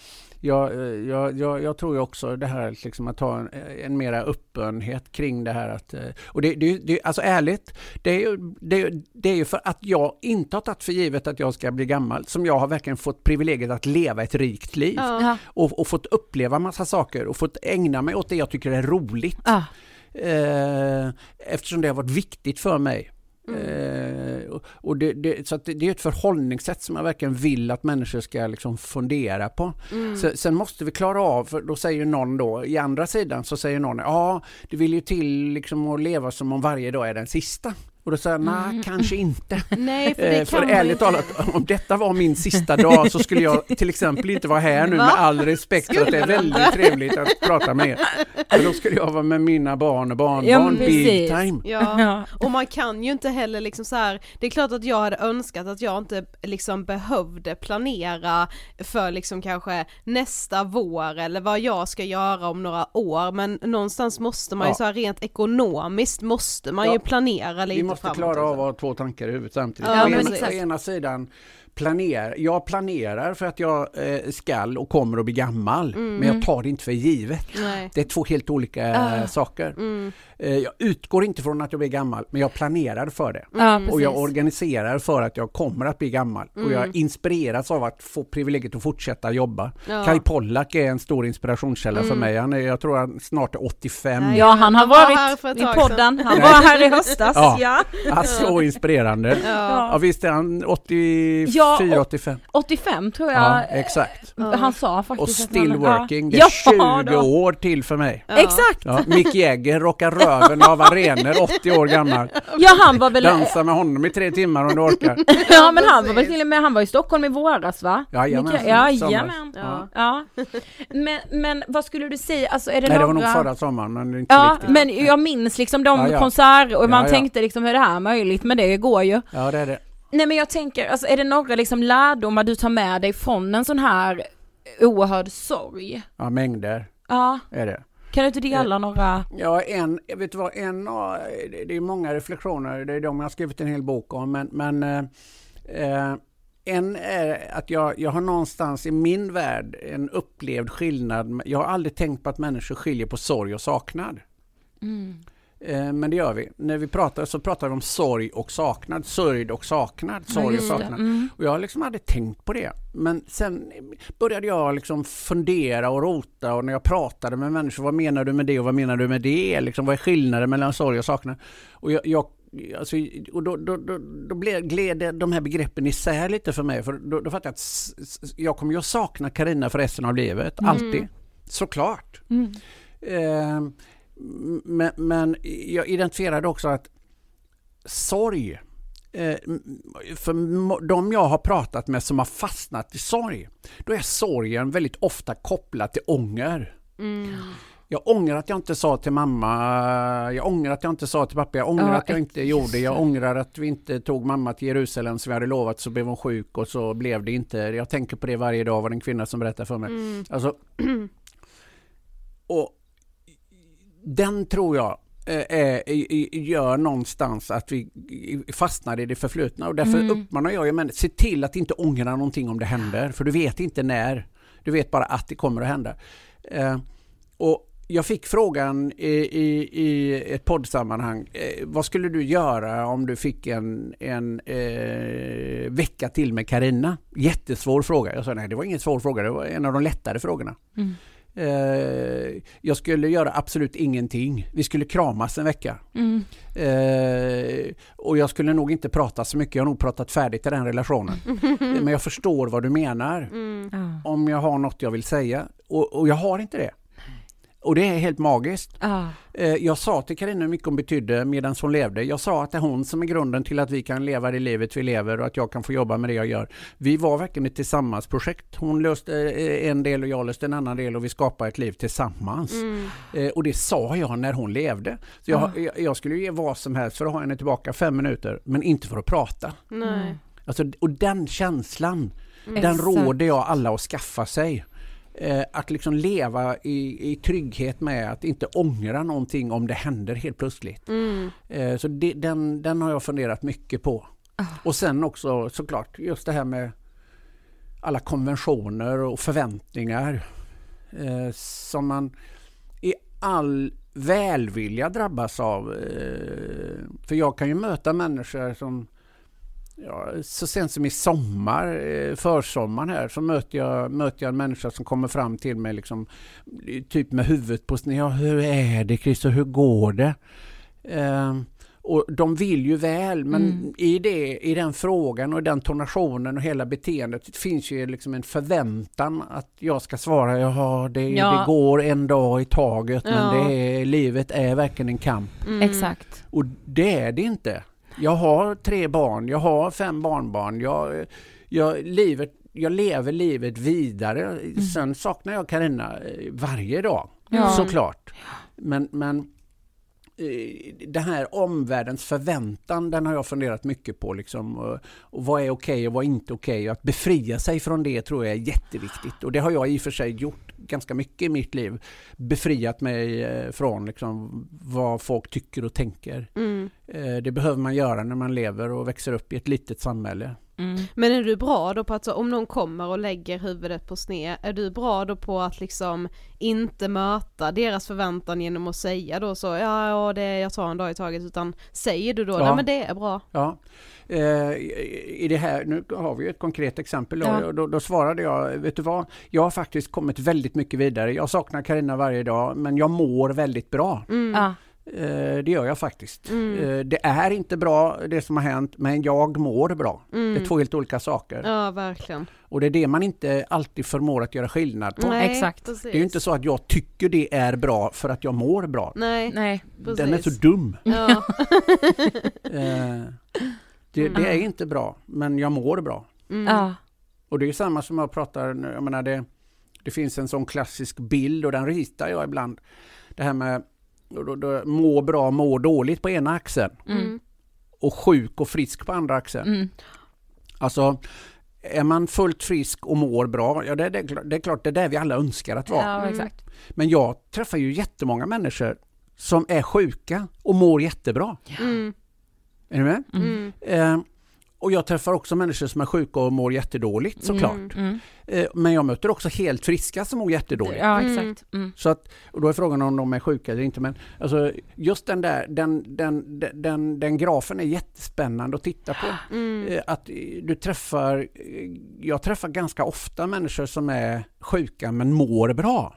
jag, eh, jag, jag, jag tror ju också det här liksom att ha en, en mera öppenhet kring det här. Att, eh, och det, det, det, alltså ärligt, det är, ju, det, är ju- det är ju för att jag inte har tagit för givet att jag ska bli gammal som jag har verkligen fått privilegiet att leva ett rikt liv. Ja. Och, och fått uppleva massa saker och fått ägna mig åt det jag tycker är roligt. Ja. Eh, eftersom det har varit viktigt för mig. Mm. Eh, och- och det, det, så det, det är ett förhållningssätt som jag verkligen vill att människor ska liksom fundera på. Mm. Så, sen måste vi klara av, för då säger någon då, i andra sidan så säger någon, ja det vill ju till liksom att leva som om varje dag är den sista. Och då säger jag, nej kanske inte. Nej, för det Eh, för ärligt inte. talat, om detta var min sista dag så skulle jag till exempel inte vara här nu Va? med all respekt för att det är väldigt trevligt att prata med er. För då skulle jag vara med mina barn och barnbarn Ja, big time. Ja, Ja. och man kan ju inte heller liksom så här, det är klart att jag hade önskat att jag inte liksom behövde planera för liksom kanske nästa vår eller vad jag ska göra om några år men någonstans måste man ju Ja. så här rent ekonomiskt måste man Ja. ju planera lite Vi måste klara av också. att ha två tankar i huvudet samtidigt. Ja, å, ena, å ena sidan planer, jag planerar för att jag eh, skall och kommer att bli gammal Mm. men jag tar det inte för givet. Nej. Det är två helt olika eh, saker. Mm. Eh, jag utgår inte från att jag blir gammal men jag planerar för det. Ja, Och jag organiserar för att jag kommer att bli gammal. Och jag inspireras av att få privilegiet att fortsätta jobba. Ja. Kai Pollak är en stor inspirationskälla för mig. Han är, jag tror han snart är 85. Nej. Ja, han har Han var varit för ett i podden, han var här i höstas. Ja. Ja. Ja, så inspirerande. Ja. Ja visst är han 84, Ja, och- 85? 85 tror jag. Ja, exakt. Han sa faktiskt Och att still han, working, det är Ja, 20 då. år till för mig. Ja. Exakt! Ja, Mick Jagger rockar röven av arenor, 80 år gammal. Ja han var väl... Dansa med honom i tre timmar om du orkar. Ja men han var väl till och med, han var i Stockholm i våras va? Jajamän, Ja, jajamän. Ja. Ja. Men, men vad skulle du säga, alltså är det Nej det var nog förra sommaren men det är inte Ja, riktigt. men jag minns liksom de Ja, ja. konserter och man Ja, ja. tänkte liksom hur är det här möjligt, men det går ju. Ja det är det. Nej men jag tänker, alltså är det några liksom lärdomar du tar med dig från en sån här oerhörd sorg? Ja mängder Ja, är det. Kan du inte dela några? Ja, en, vet du vad, en, det- är många reflektioner, det är de jag har skrivit en hel bok om, men, men eh, eh, en är att jag, jag har någonstans i min värld en upplevd skillnad. Jag har aldrig tänkt på att människor skiljer på sorg och saknad. Eh, Men det gör vi. När vi pratar så pratar vi om sorg och saknad. Sörjd och saknad. Sorg och saknad. Mm. Och jag har liksom aldrig tänkt på det. Men sen började jag liksom fundera och rota och när jag pratade med människor, vad menar du med det och vad menar du med det? Liksom, vad är skillnaden mellan sorg och saknad? Och jag, jag Alltså, och då, då, då, då blev, gled de här begreppen isär lite för mig. För då, då fattade jag att jag kommer ju att sakna Karina för resten av livet. Alltid. Såklart. Eh, men, men jag identifierade också att sorg, eh, för de jag har pratat med som har fastnat i sorg, då är sorgen väldigt ofta kopplad till ånger. Jag ångrar att jag inte sa till mamma, jag ångrar att jag inte sa till pappa, jag ångrar Ja, att jag inte gjorde, jag ångrar att vi inte tog mamma till Jerusalem som vi hade lovat så blev hon sjuk och så blev det inte. Jag tänker på det varje dag, var det en kvinna som berättar för mig. Alltså, och den tror jag eh, i- gör någonstans att vi fastnar i det förflutna och därför uppmanar jag människor, se till att inte ångra någonting om det händer för du vet inte när. Du vet bara att det kommer att hända. Eh, och jag fick frågan i, i, i ett poddsammanhang, eh, vad skulle du göra om du fick en, en eh, vecka till med Karina? Jättesvår fråga. Jag sa nej det var ingen svår fråga, det var en av de lättare frågorna. Eh, jag skulle göra absolut ingenting. Vi skulle kramas en vecka. Mm. Eh, och jag skulle nog inte prata så mycket, jag har nog pratat färdigt i den relationen. Men jag förstår vad du menar. Mm. Om jag har något jag vill säga. Och, och jag har inte det. Och det är helt magiskt. Ja. Eh, Jag sa till Carina hur mycket hon betydde medan hon levde. Jag sa att det är hon som är grunden till att vi kan leva det livet vi lever och att jag kan få jobba med det jag gör. Vi var verkligen ett tillsammansprojekt. Hon löste eh, en del och jag löste en annan del och vi skapade ett liv tillsammans. Mm. Eh, Och det sa jag när hon levde. Så jag, jag, jag skulle ge vad som helst för att ha henne tillbaka fem minuter, men inte för att prata. Nej. Alltså, och den känslan, den Exakt. råder jag alla att skaffa sig. Eh, att liksom leva i, i trygghet med att inte ångra någonting om det händer helt plötsligt. Mm. Eh, så det, den, den har jag funderat mycket på. Och sen också såklart just det här med alla konventioner och förväntningar eh, som man i all välvilja drabbas av. Eh, för jag kan ju möta människor som Ja, så sent som i sommar, eh, försommaren här, så möter jag, möter jag en människa som kommer fram till mig liksom, typ med huvudet på sned. Ja, hur är det Christer, hur går det? Eh, och de vill ju väl, men Mm. i, det, i den frågan och den tonationen och hela beteendet finns ju liksom en förväntan att jag ska svara, jaha, det, Ja. det går en dag i taget, men Ja. det är, livet är verkligen en kamp. Mm. Exakt. Och det är det inte. Jag har tre barn, jag har fem barnbarn, jag, jag, livet, jag lever livet vidare. Sen saknar jag Carina eh, varje dag, Ja. såklart. Men, men eh, den här omvärldens förväntan, den har jag funderat mycket på. Liksom, och, vad är okej och vad är inte okej? Att befria sig från det tror jag är jätteviktigt. Och det har jag i och för sig gjort ganska mycket i mitt liv. Befriat mig eh, från liksom, vad folk tycker och tänker. Mm. Eh, Det behöver man göra när man lever och växer upp i ett litet samhälle. Mm. Men är du bra då på att så, om någon kommer och lägger huvudet på sned, är du bra då på att liksom inte möta deras förväntan genom att säga då så, ja, ja det, jag tar en dag i taget, utan säger du då, Ja. nej men det är bra. Ja. Eh, i- I det här, nu har vi ju ett konkret exempel. Då, Ja. då, då svarade jag, vet du vad, jag har faktiskt kommit väldigt mycket vidare. Jag saknar Karina varje dag, men jag mår väldigt bra. Mm. Ja. Eh, det gör jag faktiskt. Mm. Eh, det är inte bra det som har hänt, men jag mår bra. Mm. Det är två helt olika saker. Ja, verkligen. Och det är det man inte alltid förmår att göra skillnad på. Nej, exakt. Precis. Det är inte så att jag tycker det är bra för att jag mår bra. Nej, Nej. precis. Den är så dum. Ja. Eh, det, det är inte bra, men jag mår bra. Mm. Ja. Och det är samma som jag pratar, nu, jag menar det, det finns en sån klassisk bild och den ritar jag ibland. Det här med då, då, då, må bra, må dåligt på ena axeln Mm. och sjuk och frisk på andra axeln. Mm. Alltså, är man fullt frisk och mår bra, ja det, det, är klart- det är klart det är där vi alla önskar att vara. Ja, exakt. Men jag träffar ju jättemånga människor som är sjuka och mår jättebra. Mm. Är ni med? Mm. Eh, och jag träffar också människor som är sjuka och mår jättedåligt såklart. Mm. Mm. Men jag möter också helt friska som mår jättedåligt. Ja, Mm. exakt. Mm. Så att, och då är frågan om de är sjuka eller inte. Men alltså, just den där, den, den, den, den, den grafen är jättespännande att titta på. Mm. Eh, Att du träffar, jag träffar ganska ofta människor som är sjuka men mår bra.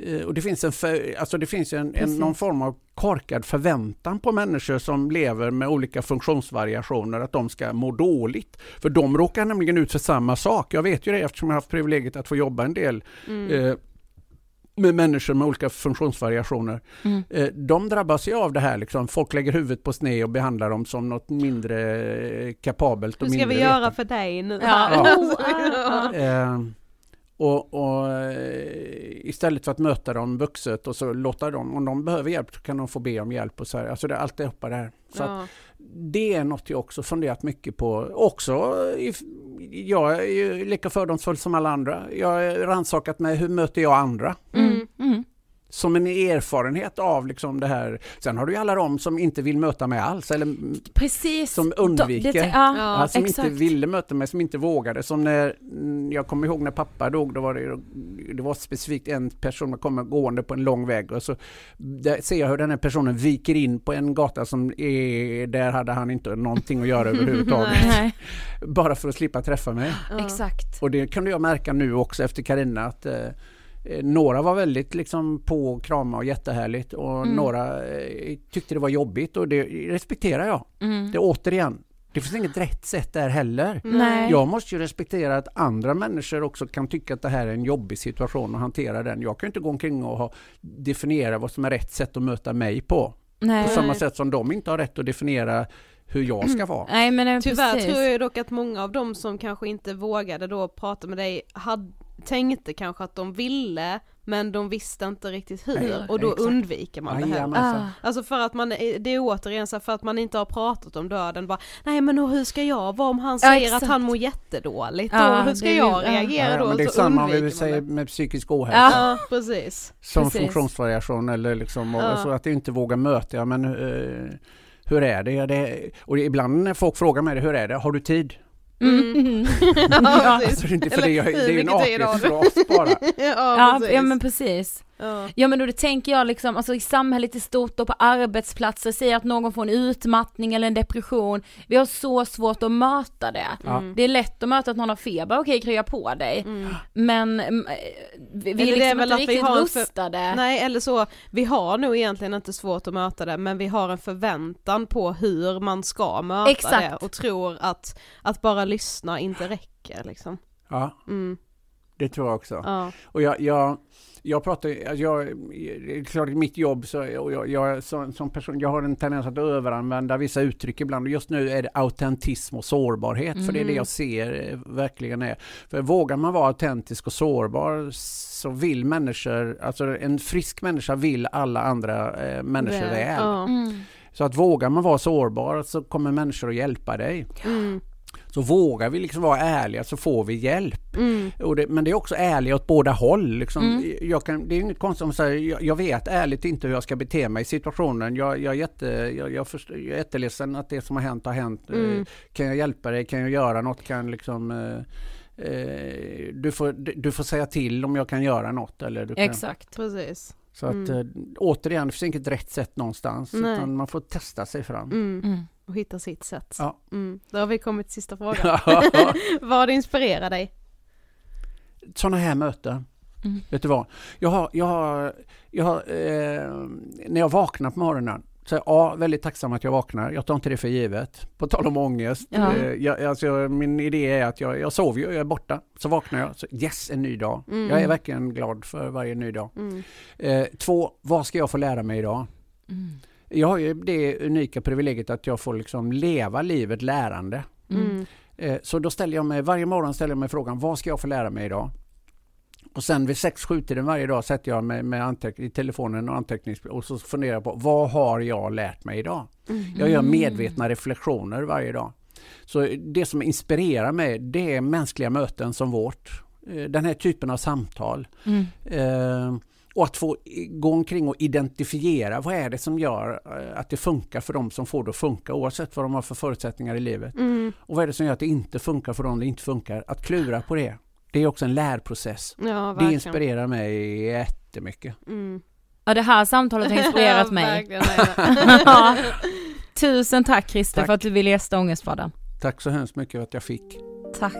Eh, Och det finns, en för, alltså det finns en, en, någon form av korkad förväntan på människor som lever med olika funktionsvariationer att de ska må dåligt. För de råkar nämligen ut för samma sak. Jag vet ju det eftersom jag har haft privilegiet att få jobba en del Mm. eh, med människor med olika funktionsvariationer. Mm. Eh, de drabbas ju av det här. Liksom. Folk lägger huvudet på sned och behandlar dem som något mindre eh, kapabelt och Hur ska mindre vi göra för dig nu? Ja. Ja. Eh, och, och eh, istället för att möta dem vuxet och så låta dem, om de behöver hjälp så kan de få be om hjälp och så här. Alltså det är alltihopa det här. Så att Ja. det är något jag också funderat mycket på. Också, if, jag är ju lika fördomsfull som alla andra. Jag har rannsakat mig, hur möter jag andra? Mm. Som en erfarenhet av liksom det här. Sen har du ju alla de som inte vill möta mig alls, eller Precis. Som undviker. det- ja, Ja, som exakt. inte ville möta mig, som inte vågade. Som när, jag kommer ihåg när pappa dog, då var det, det var specifikt en person som kommer gående på en lång väg och så där ser jag hur den här personen viker in på en gata som är, där hade han inte någonting att göra överhuvudtaget. Nej. Bara för att slippa träffa mig. Ja. Exakt. Och det kunde jag märka nu också efter Karina att Eh, Några var väldigt liksom på och krama och jättehärligt och Mm. några eh, tyckte det var jobbigt och det respekterar jag. Mm. Det återigen, det finns inget rätt sätt där heller. Nej. Jag måste ju respektera att andra människor också kan tycka att det här är en jobbig situation och hantera den. Jag kan ju inte gå omkring och ha, definiera vad som är rätt sätt att möta mig på. Nej. På samma sätt som de inte har rätt att definiera hur jag ska vara. Nej men eh, Tyvärr precis. tror jag dock att många av dem som kanske inte vågade då prata med dig hade, tänkte kanske att de ville men de visste inte riktigt hur Nej, och då exakt. undviker man det här. Jajamensan. Ah. Alltså för att man, det är återigen så för att man inte har pratat om döden bara Nej men hur ska jag vara om han Ja, säger exakt. att han mår jättedåligt Ja, och hur ska jag ja. reagera Ja, då? men det är Så samma vi säger det. med psykisk ohälsa. Ja precis. Som Precis. funktionsvariation eller liksom, och, Ja. så att inte våga möta, ja men eh, hur är det? Ja, det? Och ibland när folk frågar mig det, hur är det? Har du tid? Mm. Mm. Ja. Alltså, det är inte för det, jag, det är ju en du? fras bara. ja, ja men precis. Ja. Ja men då det tänker jag liksom, alltså i samhället i stort och på arbetsplatser, säger att någon får en utmattning eller en depression, vi har så svårt att möta det. Ja. Det är lätt att möta att någon har feber, okej krya på dig. Mm. Men mm, vi, vi är Eller det är liksom väl inte att vi riktigt har en för- rustade. Nej eller så, vi har nog egentligen inte svårt att möta det men vi har en förväntan på hur man ska möta Exakt. det och tror att, att bara lyssna inte räcker liksom. Ja, Mm. det tror jag också. Ja. Och jag, jag, jag pratar, alltså jag, det är klart i mitt jobb så, och jag, jag som, som person, jag har en tendens att överanvända vissa uttryck ibland och just nu är det autentism och sårbarhet för det är det Mm. jag ser eh, verkligen är. För vågar man vara autentisk och sårbar så vill människor, alltså en frisk människa vill alla andra eh, människor Väl, väl. Mm. Så att vågar man vara sårbar så kommer människor att hjälpa dig. Mm. Så vågar vi liksom vara ärliga så får vi hjälp. Mm. Och det, men det är också ärliga åt båda håll. Liksom. Mm. Jag kan, det är inget konstigt om att säga, jag, jag vet ärligt inte hur jag ska bete mig i situationen. Jag, jag, är, jätte, jag, jag, först, jag är jätteledsen att det som har hänt har hänt. Eh, Mm. Kan jag hjälpa dig? Kan jag göra något? Kan liksom, eh, eh, du, får, du, får säga till om jag kan göra något. Eller du kan, Exakt. Precis. Så att Mm. eh, återigen, det finns inget rätt sätt någonstans. Nej. Utan man får testa sig fram. Mm. Och hitta sitt sätt. Ja. Mm. Då har vi kommit till sista frågan. Vad inspirerar dig? Sådana här möten. Mm. Vet du vad? Jag har, jag har, jag har eh, när jag vaknar på morgonen så är jag ja, väldigt tacksam att jag vaknar. Jag tar inte det för givet. På tal om ångest. Ja. Eh, jag, alltså, min idé är att jag, jag sover ju, jag är borta. Så vaknar jag. Så yes, en ny dag. Mm. Jag är verkligen glad för varje ny dag. Mm. Eh, två, vad ska jag få lära mig idag? Mm. Jag har ju det unika privilegiet att jag får liksom leva livet lärande. Mm. Eh, Så då ställer jag mig, varje morgon ställer jag mig frågan, vad ska jag få lära mig idag? Och sen vid 6-7 tiden varje dag sätter jag mig med anteck- i telefonen och antecknings och så funderar jag på vad har jag lärt mig idag? Mm. Jag gör medvetna reflektioner varje dag. Så det som inspirerar mig det är mänskliga möten som vårt. Eh, Den här typen av samtal. Mm. Eh, och att få gå omkring och identifiera vad är det som gör eh, att det funkar för dem som får det att funka oavsett vad de har för förutsättningar i livet. Mm. Och vad är det som gör att det inte funkar för dem det inte funkar? Att klura på det. Det är också en lärprocess. Ja, Det inspirerar mig jättemycket. Mm. Ja det här samtalet har inspirerat mig. Ja. Tusen tack Christer Tack. för att du ville gästa Ångestpodden. Tack så hemskt mycket för att jag fick. Tack.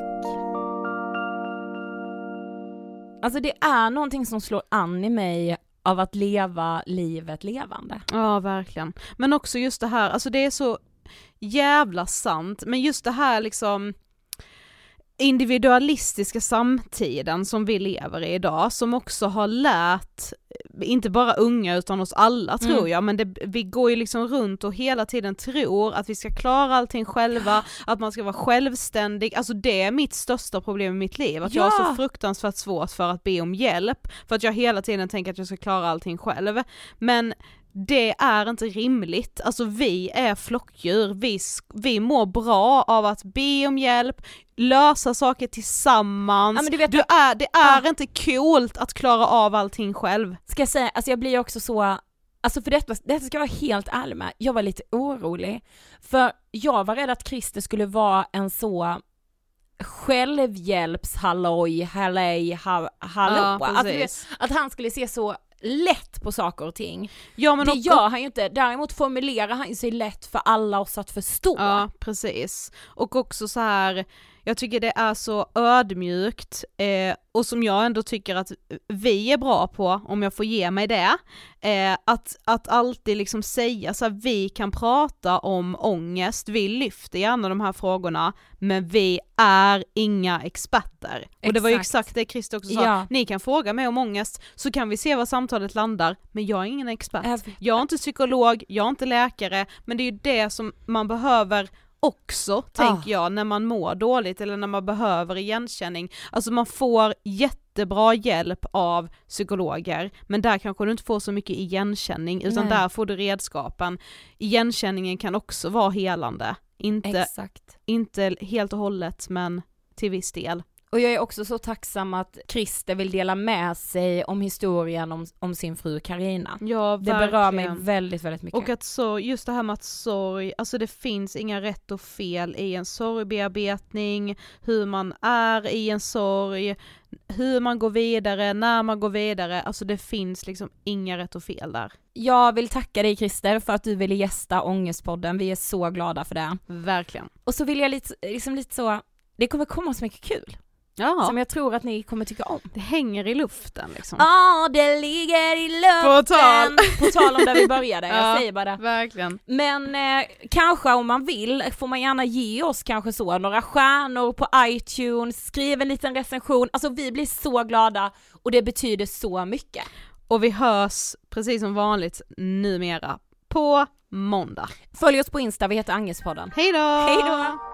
Alltså det är någonting som slår an i mig av att leva livet levande. Ja, verkligen. Men också just det här, alltså det är så jävla sant, men just det här liksom individualistiska samtiden som vi lever i idag, som också har lärt, inte bara unga utan oss alla tror Mm. jag, men det, vi går ju liksom runt och hela tiden tror att vi ska klara allting själva, att man ska vara självständig, alltså det är mitt största problem i mitt liv, att jag har Ja. så fruktansvärt svårt för att be om hjälp, för att jag hela tiden tänker att jag ska klara allting själv. Men det är inte rimligt, alltså vi är flockdjur, vi, vi mår bra av att be om hjälp, lösa saker tillsammans, Ja, du vet- du är, det är Ah. inte coolt att klara av allting själv. Ska jag säga, alltså jag blir också så, alltså för detta, detta ska jag vara helt ärlig med, jag var lite orolig. För jag var rädd att Christer skulle vara en så självhjälpshalloj, hallej, ha, hallå. Ja, precis. att han skulle se så lätt på saker och ting. Ja men det och- gör han ju inte, däremot formulerar han sig lätt för alla oss att förstå. Ja, precis. Och också så här Jag tycker det är så ödmjukt eh, och som jag ändå tycker att vi är bra på, om jag får ge mig det, eh, att, att alltid liksom säga så här, vi kan prata om ångest, vi lyfter gärna de här frågorna, men vi är inga experter. Exakt. Och det var ju exakt det Christer också sa, ja. ni kan fråga mig om ångest så kan vi se var samtalet landar, men jag är ingen expert. Jag är inte psykolog, jag är inte läkare, men det är ju det som man behöver också, tänker ah. jag, när man mår dåligt eller när man behöver igenkänning. Alltså man får jättebra hjälp av psykologer, men där kanske du inte får så mycket igenkänning, utan Nej. där får du redskapen. Igenkänningen kan också vara helande, inte, inte helt och hållet men till viss del. Och jag är också så tacksam att Christer vill dela med sig om historien om, om sin fru Karina. Ja, verkligen. Det berör mig väldigt, väldigt mycket. Och att så, just det här med att sorg, alltså det finns inga rätt och fel i en sorgbearbetning, hur man är i en sorg, hur man går vidare, när man går vidare, alltså det finns liksom inga rätt och fel där. Jag vill tacka dig Christer för att du ville gästa Ångestpodden, vi är så glada för det. Verkligen. Och så vill jag lite, liksom lite så, det kommer komma så mycket kul. Ja. Som jag tror att ni kommer tycka om. Det hänger i luften liksom. Ja, det ligger i luften! På tal! På tal om där vi började, jag ja, säger bara det. Verkligen. Men eh, kanske om man vill får man gärna ge oss kanske så några stjärnor på iTunes, skriv en liten recension, alltså vi blir så glada och det betyder så mycket. Och vi hörs precis som vanligt numera på måndag. Följ oss på Insta, vi heter Angespodden. Hejdå! Hejdå!